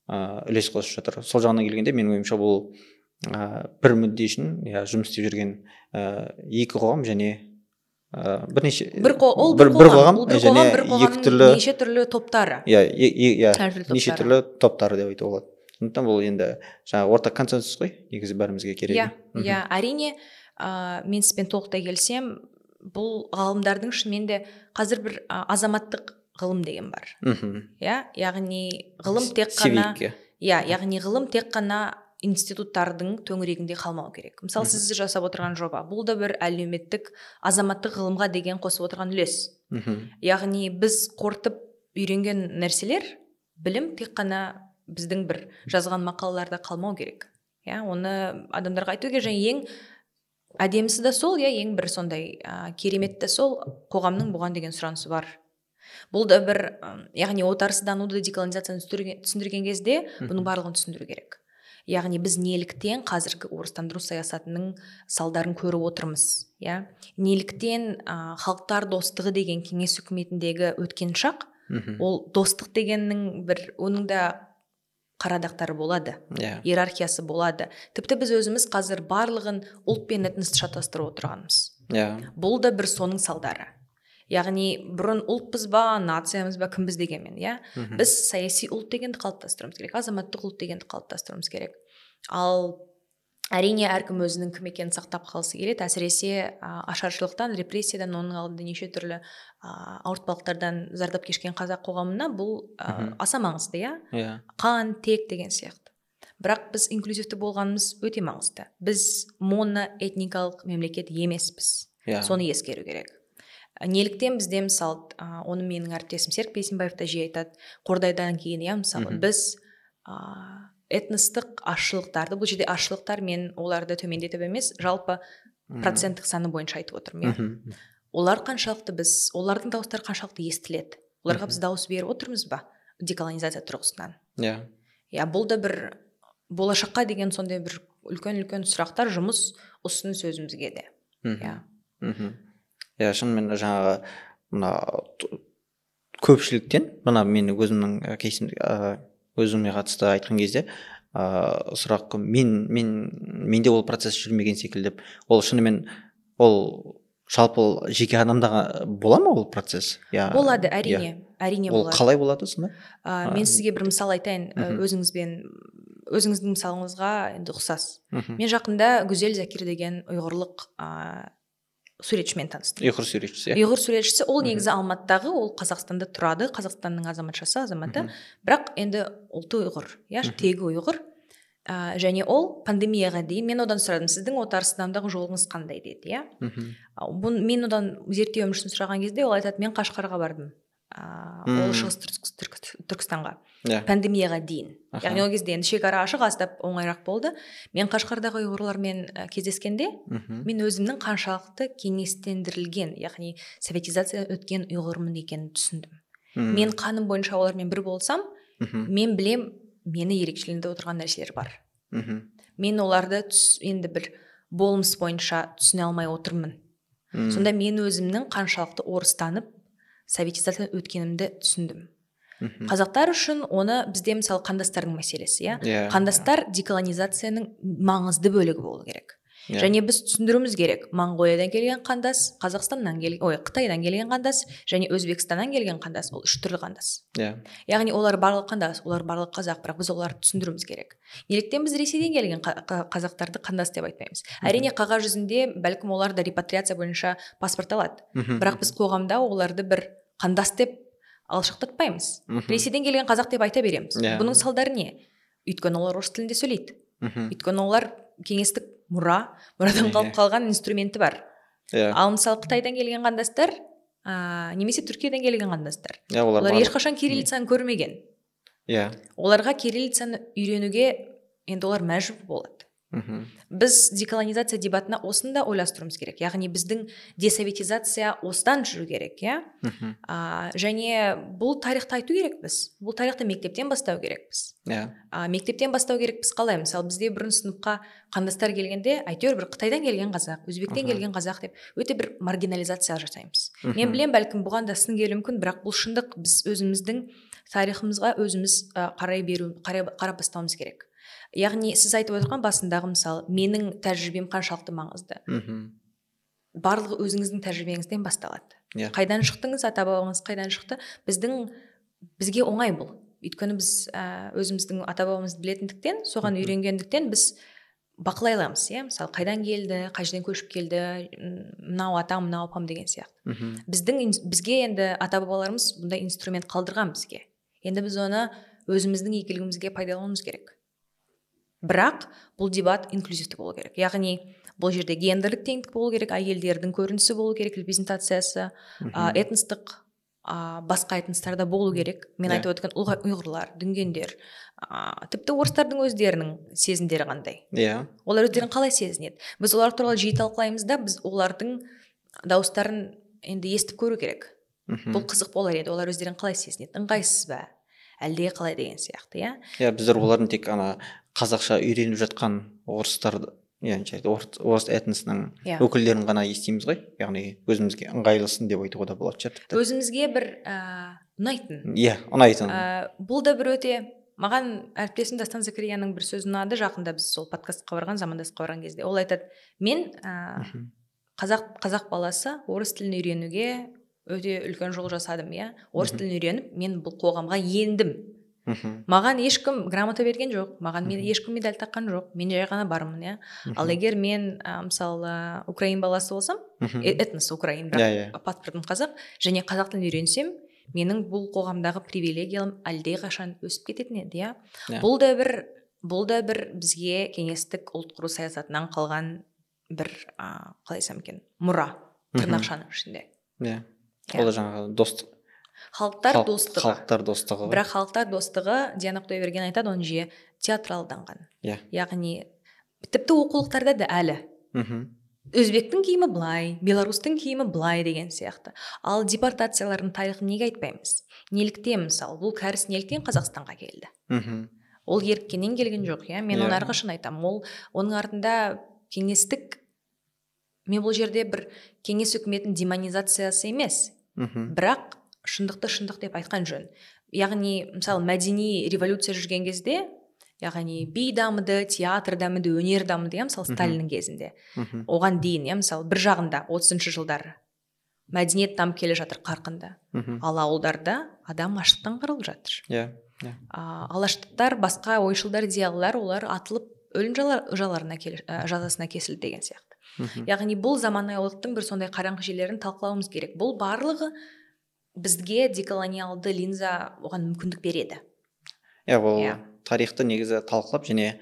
ә, үлес қосып жатыр. Сол жағынан келгенде менің ойымша бұл ә, бір мүдде үшін иә жұмыс істеп жүрген ә, екі қоғам және ә, бірнеше бір ол бір, бір қоғам ол бір және қоғам бір екі түрлі неше түрлі топтары. Иә иә неше түрлі топтары. деп айтуға болады. Сондықтан бұл енді жаңағы ортақ консенсус қой негізі бәрімізге керек иә иә. Әрине ә, мен сізбен толықтай келісемін бұл ғалымдардың шынымен де қазір бір азаматтық ғылым деген бар. Мхм. Иә яғни ғылым тек қана иә яғни ғылым тек қана институттардың төңірегінде қалмау керек. Мысалы сіз жасап отырған жоба бұл да бір әлеуметтік азаматтық ғылымға деген қосып отырған үлес. Мхм. Яғни біз қорытып үйренген нәрселер білім тек қана біздің бір жазған мақалаларда қалмау керек. Иә оны адамдарға айту керек. Және ең әдемісі де сол иә ең бір сондай ә, керемет те сол қоғамның бұған деген сұранысы бар. Бұл да бір яғни отарсыздануды деколонизацияны түсіндірген кезде бұның барлығын түсіндіру керек. Яғни біз неліктен қазіргі орыстандыру саясатының салдарын көріп отырмыз иә? Неліктен ә, халықтар достығы деген кеңес үкіметіндегі өткен шақ ол достық дегеннің бір оның да қарадақтары болады иә. иерархиясы болады. Тіпті біз өзіміз қазір барлығын ұлт пен этносты шатастырып отырғанбыз иә. Бұл да бір соның салдары. Яғни бұрын ұлтпыз ба нациямыз ба кімбіз дегенмен иә? Біз саяси ұлт дегенді қалыптастыруымыз керек азаматтық ұлт дегенді қалыптастыруымыз керек. Ал әрине әркім өзінің кім екенін сақтап қалғысы келеді. Әсіресе а, ашаршылықтан репрессиядан оның алдында неше түрлі а, ауыртпалықтардан зардап кешкен қазақ қоғамына бұл Мгм. аса маңызды иә? Иә. Қан тек деген сияқты. Бірақ біз инклюзивті болғанымыз өте маңызды. Біз моноэтникалық мемлекет емеспіз. Иә. Соны ескеру керек. Неліктен бізде мысалы ә, оны менің әріптесім серік бейсенбаев та жиі айтады қордайдан кейін иә мысалы. Біз ә, этностық азшылықтарды бұл жерде азшылықтар мен оларды төмендетіп емес жалпы проценттік саны бойынша айтып отырмын иә. Олар қаншалықты біз олардың дауыстары қаншалықты естіледі? Оларға біз дауыс беріп отырмыз ба деколонизация тұрғысынан? Иә. Иә бұл да бір болашаққа деген сондай бір үлкен үлкен сұрақтар жұмыс ұсыныс өзімізге де. Иә. Мхм. Иә шынымен жаңағы мына көпшіліктен мына мен өзімнің кейсім өзіме қатысты айтқан кезде ә, сұрақ мен мен менде ол процесс жүрмеген секілді деп ол шынымен ол жалпы жеке адамда бола ма ол процесс? Иә болады әрине әрине ол болады. қалай болады сонда? Ә, мен сізге бір мысал айтайын. Өзіңізбен өзіңіздің мысалыңызға енді ұқсас. Мен жақында гүзел закир деген ұйғырлық ә, суретшімен таныстым ұйғыр суретшісі иә. Ұйғыр суретшісі ол негізі алматыдағы ол қазақстанда тұрады қазақстанның азаматшасы азаматы. Бірақ енді ұлты ұйғыр иә тегі ұйғыр. Ә, және ол пандемияға дейін мен одан сұрадым сіздің отарсызданудағы жолыңыз қандай деді иә? Мен одан зерттеуім үшін сұраған кезде ол айтады мен қашқарға бардым ә, ол шығыс Түркіс- Түрк- түркістанға. Иә. Пандемияға дейін. Яғни ол кезде енді шекара ашық аздап оңайырақ болды. Мен қашқардағы ұйғырлармен кездескенде мен өзімнің қаншалықты кеңестендірілген яғни советизация өткен ұйғырмын екенін түсіндім. Мен қаным бойынша олармен бір болсам мен білем мені ерекшелендіріп отырған нәрселер бар. Мен оларды түс, енді бір болмыс бойынша түсіне алмай отырмын. Сонда мен өзімнің қаншалықты орыстанып советизациядан өткенімді түсіндім. Мхм. қазақтар үшін оны бізде мысалы қандастардың мәселесі иә? Иә, қандастар деколонизацияның маңызды бөлігі болу керек. Иә. және біз түсіндіруіміз керек. Моңғолиядан келген қандас қазақстаннан келген ой қытайдан келген қандас және өзбекстаннан келген қандас. Ол үш түрлі қандас. Иә яғни олар барлық қандас олар барлық қазақ бірақ біз оларды түсіндіруіміз керек. Неліктен біз ресейден келген қа- қа- қазақтарды қандас деп айтпаймыз. Әрине қағаз жүзінде бәлкім олар да репатриация бойынша паспорт алады. Мхм. бірақ біз қоғамда оларды бір қандас деп алшақтатпаймыз. Мхм. ресейден келген қазақ деп айта береміз. Иә. бұның салдары не? Өйткені олар орыс тілінде сөйлейді. Мхм. өйткені олар кеңестік мұра мұрадан қалып қалған инструменті бар. Иә. Ал мысалы қытайдан келген қандастар ә, немесе түркиядан келген қандастар иә олар олар ешқашан кириллицаны көрмеген. Иә. Оларға кириллицаны үйренуге енді олар мәжбүр болады. Мхм. біз деколонизация дебатына осыны да ойластыруымыз керек. Яғни біздің десоветизация осыдан жүру керек иә? А, және бұл тарихты айту керекпіз. Бұл тарихты мектептен бастау керекпіз. Иә. А, мектептен бастау керекпіз қалай? Мысалы бізде бірінші сыныпқа қандастар келгенде әйтеуір бір қытайдан келген қазақ өзбектен келген қазақ деп өте бір маргинализация жасаймыз. Мен білем бәлкім бұған да сын келуі мүмкін бірақ бұл шындық біз өзіміздің тарихымызға өзіміз ә, қарай беру қарай, қарап бастауымыз керек. Яғни сіз айтып отырған басындағы мысалы менің тәжірибем қаншалықты маңызды? Мхм. барлығы өзіңіздің тәжірибеңізден басталады. Иә. қайдан шықтыңыз ата бабаңыз қайдан шықты? Біздің бізге оңай бұл. Өйткені біз ә, өзіміздің ата бабамызды білетіндіктен соған үйренгендіктен біз бақылай аламыз иә? Мысалы қайдан келді қай жерден көшіп келді мынау атам мынау апам деген сияқты. Мхм. біздің бізге енді ата бабаларымыз бұндай инструмент қалдырған бізге. Енді біз оны өзіміздің игілігімізге пайдалануымыз керек. Бірақ бұл дебат инклюзивті болу керек. Яғни бұл жерде гендерлік теңдік болу керек әйелдердің көрінісі болу керек репрезентациясы Мхм. этностық а, басқа этностарда болу керек. Мен Иә. айтып өткен ұйғ- ұйғырлар дүнгендер а, тіпті орыстардың өздерінің сезімдері қандай? Иә. Олар өздерін қалай сезінеді? Біз олар туралы жиі талқылаймыз да біз олардың дауыстарын енді естіп көру керек. Мхм. бұл қызық болар еді олар өздерін қалай сезінеді? Ыңғайсыз ба? Әлде қалай деген сияқты иә? Иә біздер олардың тек ана қазақша үйреніп жатқан орыстарды жай орыс, этносының Иә. өкілдерін ғана естиміз ғой. Яғни өзімізге ыңғайлысын деп айтуға да болады шығар тіпті. Өзімізге бір ұнайтын. Иә ұнайтын. Ә, бұл да бір өте маған әріптесім дастан закарияның бір сөзі ұнады. Жақында біз сол подкастқа барған замандасқа барған кезде ол айтады мен ә, қазақ қазақ баласы орыс тілін үйренуге өте үлкен жол жасадым иә. Орыс тілін үйреніп мен бұл қоғамға ендім Мхм. маған ешкім грамота берген жоқ. Маған мен ешкім медаль таққан жоқ. Мен жай ғана бармын иә. Ал егер мен ә, мысалы украин баласы болсам э- этнос украин бірақ Иә, иә. паспортым қазақ және қазақ тілін үйренсем менің бұл қоғамдағы привилегиям әлдеқашан өсіп кететін еді иә. Иә. бұл да бір бұл да бір бізге кеңестік ұлт құру саясатынан қалған бір ә, қалай айтсам екен мұра тырнақшаның ішінде. Иә. Иә. ол да жаңағы достық. Халықтар халық- достығы. халықтар достығы бірақ халықтар достығы диана құдайберген айтады оны жиі театралданған. Иә. Яғни тіпті оқулықтарда да әлі. Мхм. өзбектің киімі былай беларустың киімі былай деген сияқты. Ал депортациялардың тарихын неге айтпаймыз? Неліктен мысалы бұл кәріс неліктен қазақстанға келді? Мхм. ол еріккеннен келген жоқ иә? Мен оны Иә. әрқашан айтамын ол оның артында кеңестік мен бұл жерде бір кеңес үкіметінің демонизациясы емес. Мхм. бірақ шындықты шындық деп айтқан жөн. Яғни мысалы мәдени революция жүрген кезде яғни би дамыды театр дамыды өнер дамыды иә мысалы сталиннің кезінде. Оған дейін иә мысалы бір жағында отызыншы жылдары мәдениет дамып келе жатыр қарқынды. Мхм. ал ауылдарда адам аштықтан қырылып жатыр. Иә иә. А, алаштықтар басқа ойшылдар зиялылар олар атылып өлім жала- жаларына ә, жазасына кесілді деген сияқты. Мхм. яғни бұл заманауилықтың бір сондай қараңғы жерлерін талқылауымыз керек. Бұл барлығы бізге деколониалды линза оған мүмкіндік береді. Иә ол Иә. тарихты негізі талқылап және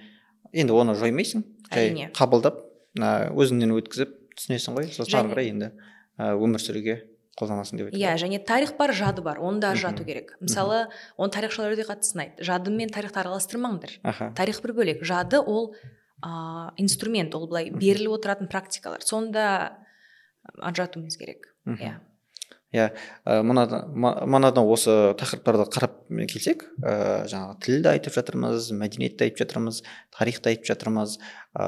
енді оны жоймайсың жай қабылдап өзіңнен өткізіп түсінесің ғой сосын ары қарай енді өмір сүруге қолданасың деп иә және тарих бар жады бар оны да ажырату керек. Мысалы оны тарихшылар өте қатты сынайды. Жады мен тарихты араластырмаңдар. Аха. Тарих бір бөлек. Жады ол ә, инструмент ол былай беріліп отыратын практикалар. Соны да ажыратуымыз керек. Иә. Иә ә, мынадан осы тақырыптарды қарап келсек ә, жаңағы тілді айтып жатырмыз мәдениетті айтып жатырмыз тарихты айтып жатырмыз ә,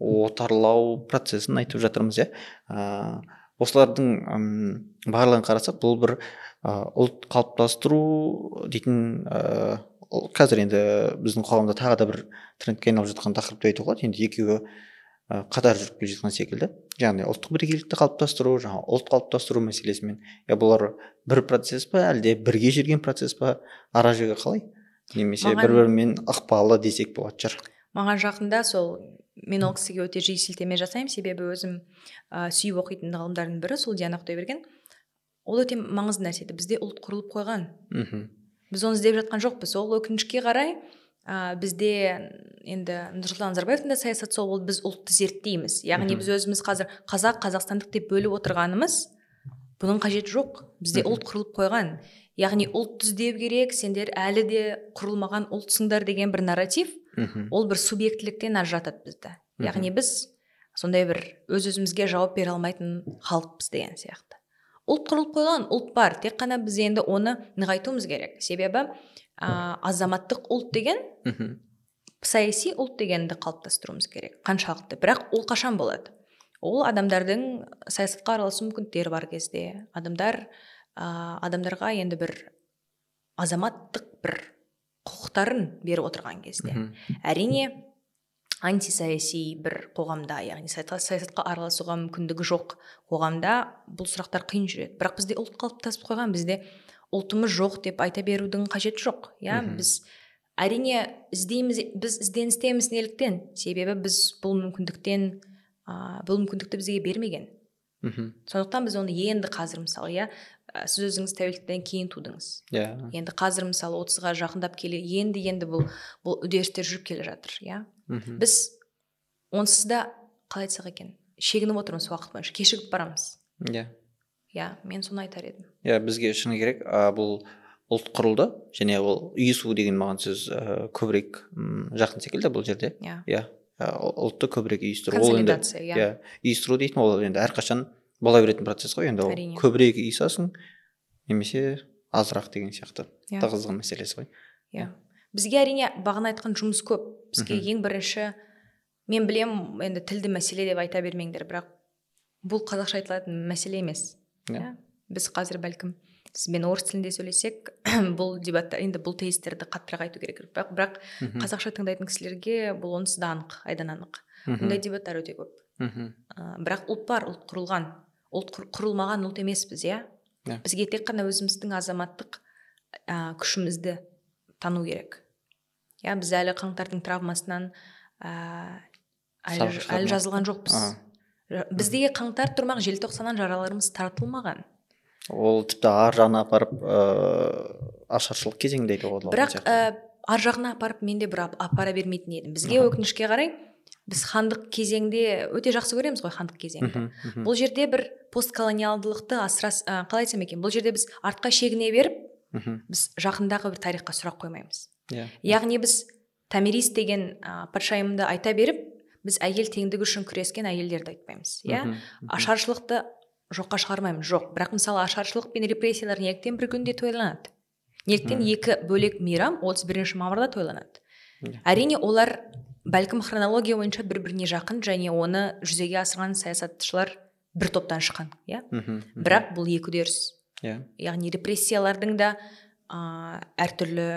отарлау процесін айтып жатырмыз иә. Ә, осылардың м, барлығын қарасақ бұл бір ә, ұлт қалыптастыру дейтін ә, қазір енді біздің қоғамда тағы да бір трендке айналып жатқан тақырып деп айтуға болады. Енді екеуі ә, қатар жүріп келе жатқан секілді. Яғни ұлттық бірегейлікті қалыптастыру жаңағы ұлт қалыптастыру мәселесімен иә бұлар бір процесс па әлде бірге жүрген процесс па ара жігі қалай? Немесе Маған- бір бірімен ықпалы десек болатын шығар маған жақында сол мен ол кісіге өте жиі сілтеме жасаймын. Себебі өзім ә, сүйіп оқитын ғалымдардың бірі сол диана құдайберген. Ол өте маңызды нәрсе бізде ұлт құрылып қойған. Мхм. Біз оны іздеп жатқан жоқпыз. Ол өкінішке қарай ә, бізде енді нұрсұлтан назарбаевтың да саясаты сол болды біз ұлтты зерттейміз. Яғни біз өзіміз қазір қазақ қазақстандық деп бөліп отырғанымыз бұның қажеті жоқ. Бізде ұлт құрылып қойған. Яғни ұлтты іздеу керек сендер әлі де құрылмаған ұлтсыңдар деген бір нарратив ол бір субъектіліктен ажыратады бізді. Яғни біз сондай бір өз өзімізге жауап бере алмайтын халықпыз деген сияқты. Ұлт құрылып қойған ұлт бар. Тек қана біз енді оны нығайтуымыз керек. Себебі ә, азаматтық ұлт деген мхм саяси ұлт дегенді қалыптастыруымыз керек қаншалықты. Бірақ ол қашан болады? Ол адамдардың саясатқа араласу мүмкіндіктері бар кезде. Адамдар ә, адамдарға енді бір азаматтық бір құқықтарын беріп отырған кезде. Әрине антисаяси бір қоғамда яғни саясатқа араласуға мүмкіндігі жоқ қоғамда бұл сұрақтар қиын жүреді. Бірақ бізде ұлт қалыптасып қойған бізде ұлтымыз жоқ деп айта берудің қажеті жоқ. Иә біз әрине іздейміз біз ізденістеміз неліктен. Себебі біз бұл мүмкіндіктен ә, бұл мүмкіндікті бізге бермеген. Мхм. Сондықтан біз оны енді қазір мысалы иә сіз өзіңіз тәуелсіздіктен кейін тудыңыз. Иә. Енді қазір мысалы отызға жақындап келе енді енді бұл бұл үдерістер жүріп келе жатыр иә. Біз онсыз да қалай айтсақ екен шегініп отырмыз уақыт бойынша кешігіп барамыз. Иә. Иә мен соны айтар едім. Иә бізге шыны керек. Ә, бұл ұлт құрылды және ол үйісу деген маған сөз ә, көбірек м, жақын секілді бұл жерде. Иә. Иә ә, ұлтты көбірек үйістіру. Ол енді иә. Иә үйістіру дейтін ол енді әрқашан бола беретін процесс қой. Енді ол Әрине. көбірек үйісасың немесе азырақ деген сияқты. Иә. тығыздығы мәселесі ғой. Иә. Бізге әрине бағана айтқан жұмыс көп. Бізге Мгм. ең бірінші мен білем енді тілді мәселе деп айта бермеңдер бірақ бұл қазақша айтылатын мәселе емес. Иә. иә. Біз қазір бәлкім сізбен орыс тілінде сөйлесек бұл дебатта енді бұл тезистерді қаттырақ айту керек бірақ бірақ қазақша тыңдайтын кісілерге бұл онсыз да анық айдан анық Мгм. бұндай дебаттар өте көп. Мхм. Бірақ ұлт бар ұлт құрылған. Ұлт құр- құрылмаған ұлт емеспіз иә. Иә. бізге тек қана өзіміздің азаматтық ә, күшімізді тану керек. Иә біз әлі қаңтардың травмасынан ә, әлі, әлі жазылған жоқпыз. Біздегі қаңтар тұрмақ желтоқсаннан жараларымыз тартылмаған. Ол тіпті ар жағына апарып ыыы ашаршылық болады бірақ ә, ар жағына апарып мен де бір ап- апара бермейтін едім. Бізге өкінішке қарай біз хандық кезеңде өте жақсы көреміз ғой хандық кезеңді. Бұл жерде бір постколониалдылықты асыра ә, қалай айтсам екен бұл жерде біз артқа шегіне беріп біз жақындағы бір тарихқа сұрақ қоймаймыз. Иә. Яғни біз томирис деген ә, патшайымды айта беріп біз әйел теңдігі үшін күрескен әйелдерді айтпаймыз иә? Ашаршылықты жоққа шығармаймыз жоқ. Бірақ мысалы ашаршылық пен репрессиялар неліктен бір күнде тойланады? Неліктен екі бөлек мейрам 31 мамырда тойланады. Иә. әрине олар бәлкім хронология бойынша бір біріне жақын және оны жүзеге асырған саясатшылар бір топтан шыққан иә? Бірақ бұл екі үдеріс. Иә. Яғни репрессиялардың да ә, әртүрлі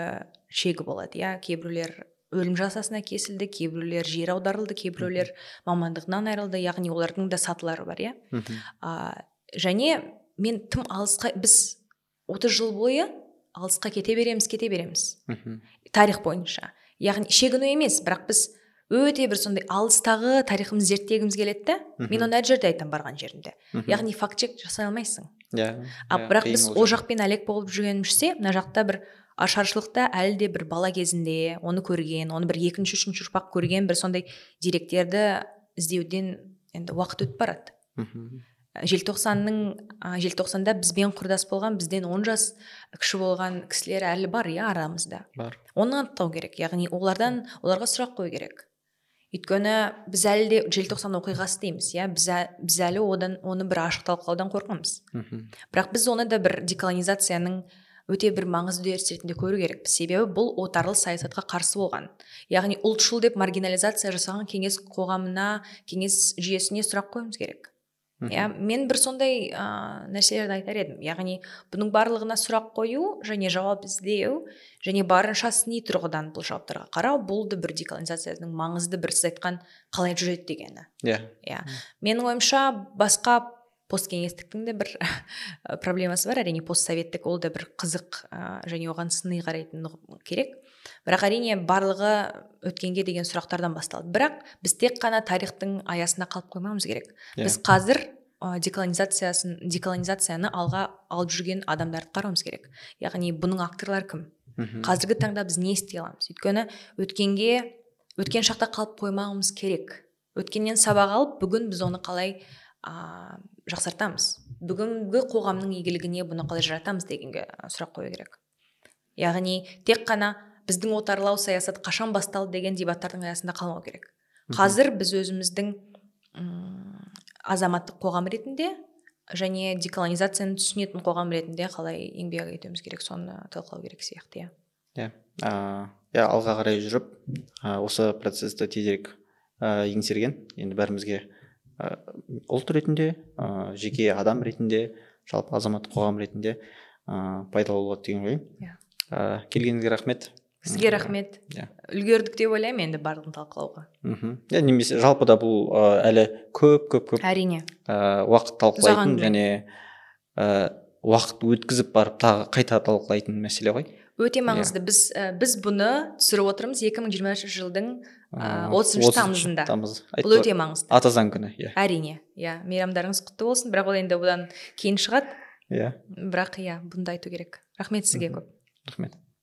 шегі болады иә? Кейбіреулер өлім жазасына кесілді кейбіреулер жер аударылды кейбіреулер мамандығынан айырылды яғни олардың да сатылары бар иә? Және мен тым алысқа біз 30 жыл бойы алысқа кете береміз кете береміз. Тарих бойынша. Яғни шегіну емес бірақ біз өте бір сондай алыстағы тарихымызды зерттегіміз келеді да мен оны әр жерде айтамын барған жерімде. Яғни факт чек жасай алмайсың. Иә. А иә, бірақ қиын біз ол ол жақ. жақпен әлек болып жүргенімізше мына жақта бір ашаршылықта әлі де бір бала кезінде оны көрген оны бір екінші үшінші ұрпақ көрген бір сондай деректерді іздеуден енді уақыт өтіп барады. Мхм. желтоқсанның ә, желтоқсанда бізбен құрдас болған бізден он жас кіші болған кісілер әлі бар иә арамызда. Бар. Оны анықтау керек яғни олардан оларға сұрақ қою керек. Өйткені біз әлі де желтоқсан оқиғасы дейміз иә біз, ә- біз әлі одан оны бір ашық талқылаудан қорқамыз мхм. Бірақ біз оны да бір деколонизацияның өте бір маңызды үдеріс ретінде көру керекпіз. Себебі бұл отарлы саясатқа қарсы болған. Яғни ұлтшыл деп маргинализация жасаған кеңес қоғамына кеңес жүйесіне сұрақ қоюымыз керек. Иә мен бір сондай ә, нәрселерді айтар едім. Яғни бұның барлығына сұрақ қою және жауап іздеу және барынша сыни тұрғыдан бұл жауаптарға қарау бұл да бір деколонизацияның маңызды бір сіз айтқан қалай жүреді дегені. Иә. Иә. Менің ойымша басқа посткеңестіктің де бір проблемасы бар. Әрине постсоветтік ол да бір қызық ә, және оған сыни қарайтын керек. Бірақ әрине барлығы өткенге деген сұрақтардан басталды. Бірақ біз тек қана тарихтың аясында қалып қоймауымыз керек. Иә. біз қазір ә, деколонизациясын деколонизацияны алға алып жүрген адамдарды қарауымыз керек. Яғни бұның авторлары кім? Қазіргі таңда біз не істей аламыз? Өйткені өткенге өткен шақта қалып қоймауымыз керек. Өткеннен сабақ алып бүгін біз оны қалай ә, жақсартамыз. Бүгінгі қоғамның игілігіне бұны қалай жаратамыз дегенге сұрақ қою керек. Яғни тек қана біздің отарлау саясаты қашан басталды деген дебаттардың аясында қалмау керек. Қазір біз өзіміздің азаматтық қоғам ретінде және деколонизацияны түсінетін қоғам ретінде қалай еңбек етуіміз керек соны талқылау керек сияқты иә. Иә. Ыыы иә алға қарай жүріп ә, осы процесті тезірек ә, еңсерген. Енді бәрімізге ұлт ретінде ә, жеке адам ретінде жалпы азаматтық қоғам ретінде ә, пайдалы болады деген ойым Иә. ә, келгеніңізге рахмет. Сізге рахмет. Иә. үлгердік деп ойлаймын енді барлығын талқылауға. Мхм. Иә немесе жалпы да бұл ә, әлі көп көп көп әрине. ә, уақыт талқылайтын және ә, уақыт өткізіп барып тағы қайта талқылайтын мәселе ғой. Өте маңызды. Біз ә, біз бұны түсіріп отырмыз 2023 жылдың Ә, 30 тамызында. тамыз. Бұл өте маңызды. Ата заң күні иә. Әрине иә. Мейрамдарыңыз құтты болсын. Бірақ ол енді бұдан кейін шығады. Иә. Бірақ иә бұны да айту керек. Рахмет сізге көп. Рахмет.